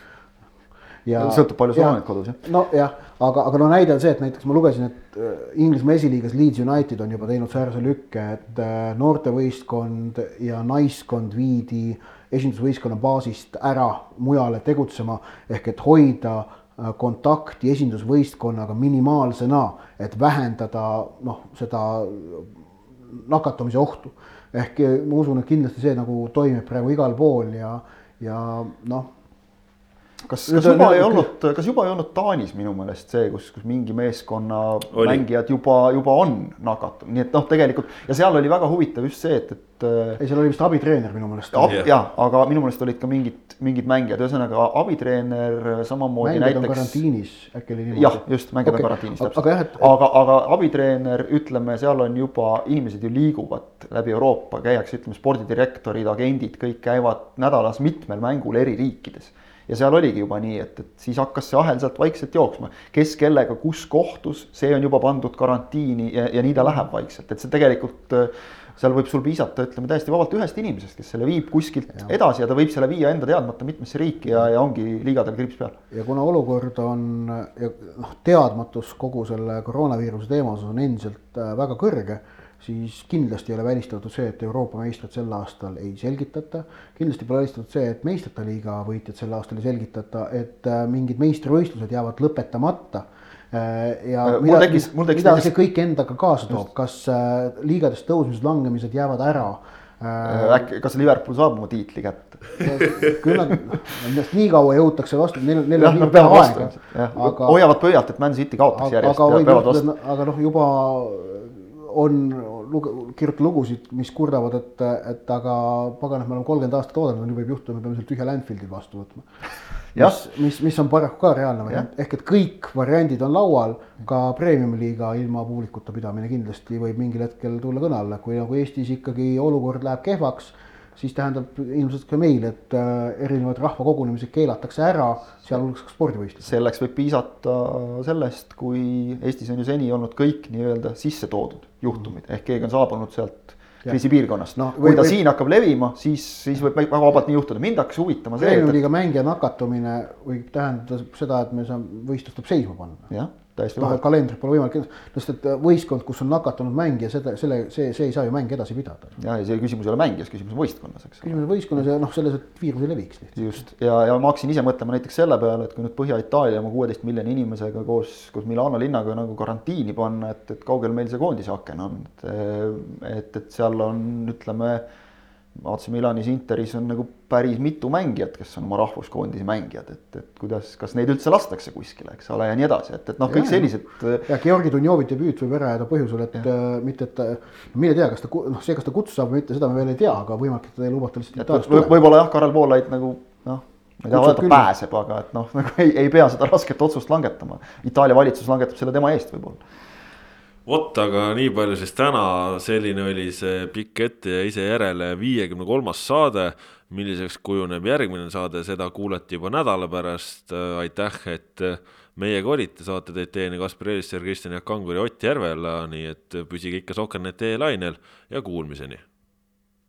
ja. sõltub palju sul on neid kodus, jah. nojah, aga, aga no näide on see, et näiteks ma lugesin, et äh, Inglismaa esiliigas Leeds United on juba teinud säärase lükke, et äh, noortevõistkond ja naiskond viidi esindusvõistkonna baasist ära mujale tegutsema ehk et hoida äh, kontakti esindusvõistkonnaga minimaalsena, et vähendada noh, seda nakatumise ohtu. ehk ma usun, et kindlasti see nagu toimib praegu igal pool ja, ja noh kas, kas juba ei olnud, kas juba ei olnud Taanis minu meelest see, kus, kus mingi meeskonna oli. mängijad juba, juba on nakatunud, nii et noh, tegelikult ja seal oli väga huvitav just see, et, et. Äh, ei, seal oli vist abitreener minu meelest. Jah, aga minu meelest olid ka mingid, mingid mängijad, ühesõnaga abitreener samamoodi mängijad näiteks. karantiinis, äkki oli niimoodi. jah, just mängijad okay. on karantiinis täpselt, aga, et... aga, aga abitreener, ütleme, seal on juba inimesed ju liiguvad läbi Euroopa, käiakse, ütleme spordidirektorid, agendid, kõik käivad nädalas mitmel mängul eri riikides ja seal oligi juba nii, et, et siis hakkas see ahel sealt vaikselt jooksma, kes kellega kus kohtus, see on juba pandud karantiini ja, ja nii ta läheb vaikselt, et see tegelikult seal võib sul piisata, ütleme täiesti vabalt ühest inimesest, kes selle viib kuskilt ja. edasi ja ta võib selle viia enda teadmata mitmesse riiki ja, ja ongi liigadel kriips peal. ja kuna olukord on ja noh, teadmatus kogu selle koroonaviiruse teema osas on endiselt äh, väga kõrge siis kindlasti ei ole välistatud see, et Euroopa meistrit sel aastal ei selgitata. kindlasti pole välistatud see, et meistrite liiga võitjat sel aastal ei selgitata, et äh, mingid meistrivõistlused jäävad lõpetamata. Äh, ja äh, mida, tekkis, mida tekkis... see kõik endaga kaasa toob, kas liigadest tõusmised-langemised jäävad ära äkki, kas Liverpool saab oma tiitli kätte? (laughs) küll nad, nendest nii kaua jõutakse vastu, neil, neil on nii aega. aga hoiavad pöialt, et Man City kaotaks järjest. aga, aga noh, juba on kirjutada lugusid, mis kurdavad, et, et aga pagan, et me oleme kolmkümmend aastat oodanud, nüüd võib juhtuda, me peame sealt tühja Landfieldi vastu võtma. (laughs) mis, mis, mis on paraku ka reaalne variant, ehk et kõik variandid on laual, ka premium-liiga ilma publikuta pidamine kindlasti võib mingil hetkel tulla kõne alla, kui nagu Eestis ikkagi olukord läheb kehvaks siis tähendab ilmselt ka meil, et äh, erinevad rahvakogunemised keelatakse ära, sealhulgas ka spordivõistlused. selleks võib piisata sellest, kui Eestis on ju seni olnud kõik nii-öelda sisse toodud juhtumid ehk keegi on saabunud sealt kriisipiirkonnast no,. kui ta või... siin hakkab levima, siis, siis võib väga vabalt nii juhtuda, mind hakkas huvitama see. Premium-liiga et... mängija nakatumine võib tähendada seda, et me saame, võistlust tuleb seisma panna. jah täiesti noh, kalendrit pole võimalik, sest et äh, võistkond, kus on nakatunud mängija, seda, selle, see, see ei saa ju mänge edasi pidada. ja, ja see küsimus ei ole mängijas, küsimus on võistkonnas, eks. küsimus on võistkonnas ja noh, selles, et viirus ei leviks lihtsalt. just ja, ja ma hakkasin ise mõtlema näiteks selle peale, et kui nüüd Põhja-Itaalia oma kuueteist miljoni inimesega koos, koos Milano linnaga nagu karantiini panna, et, et kaugel meil see koondise aken on, et, et, et seal on, ütleme AC Milanis, Interis on nagu päris mitu mängijat, kes on oma rahvuskoondise mängijad, et, et kuidas, kas neid üldse lastakse kuskile, eks ole, ja nii edasi, et, et noh, kõik sellised. ja Georgi Dunjovit debüüt võib ära jääda põhjusel, et ja. äh, mitte, et mine tea, kas ta noh, see, kas ta kutsu saab või mitte, seda me veel ei tea, aga võimalik, et ta ei lubata lihtsalt võib-olla jah, Karel Voolaid nagu noh, ma ei taha öelda, pääseb, aga et noh, nagu ei, ei pea seda rasket otsust langetama. Itaalia valitsus langetab selle tema eest võib-olla vot, aga nii palju siis täna, selline oli see pikk ette ja ise järele viiekümne kolmas saade. milliseks kujuneb järgmine saade, seda kuulete juba nädala pärast. aitäh, et meiega olite, saate teid teieni Kaspar Elisser, Kristjan Jaak Kangur ja Ott Järvela, nii et püsige ikka Soker.net lainel ja kuulmiseni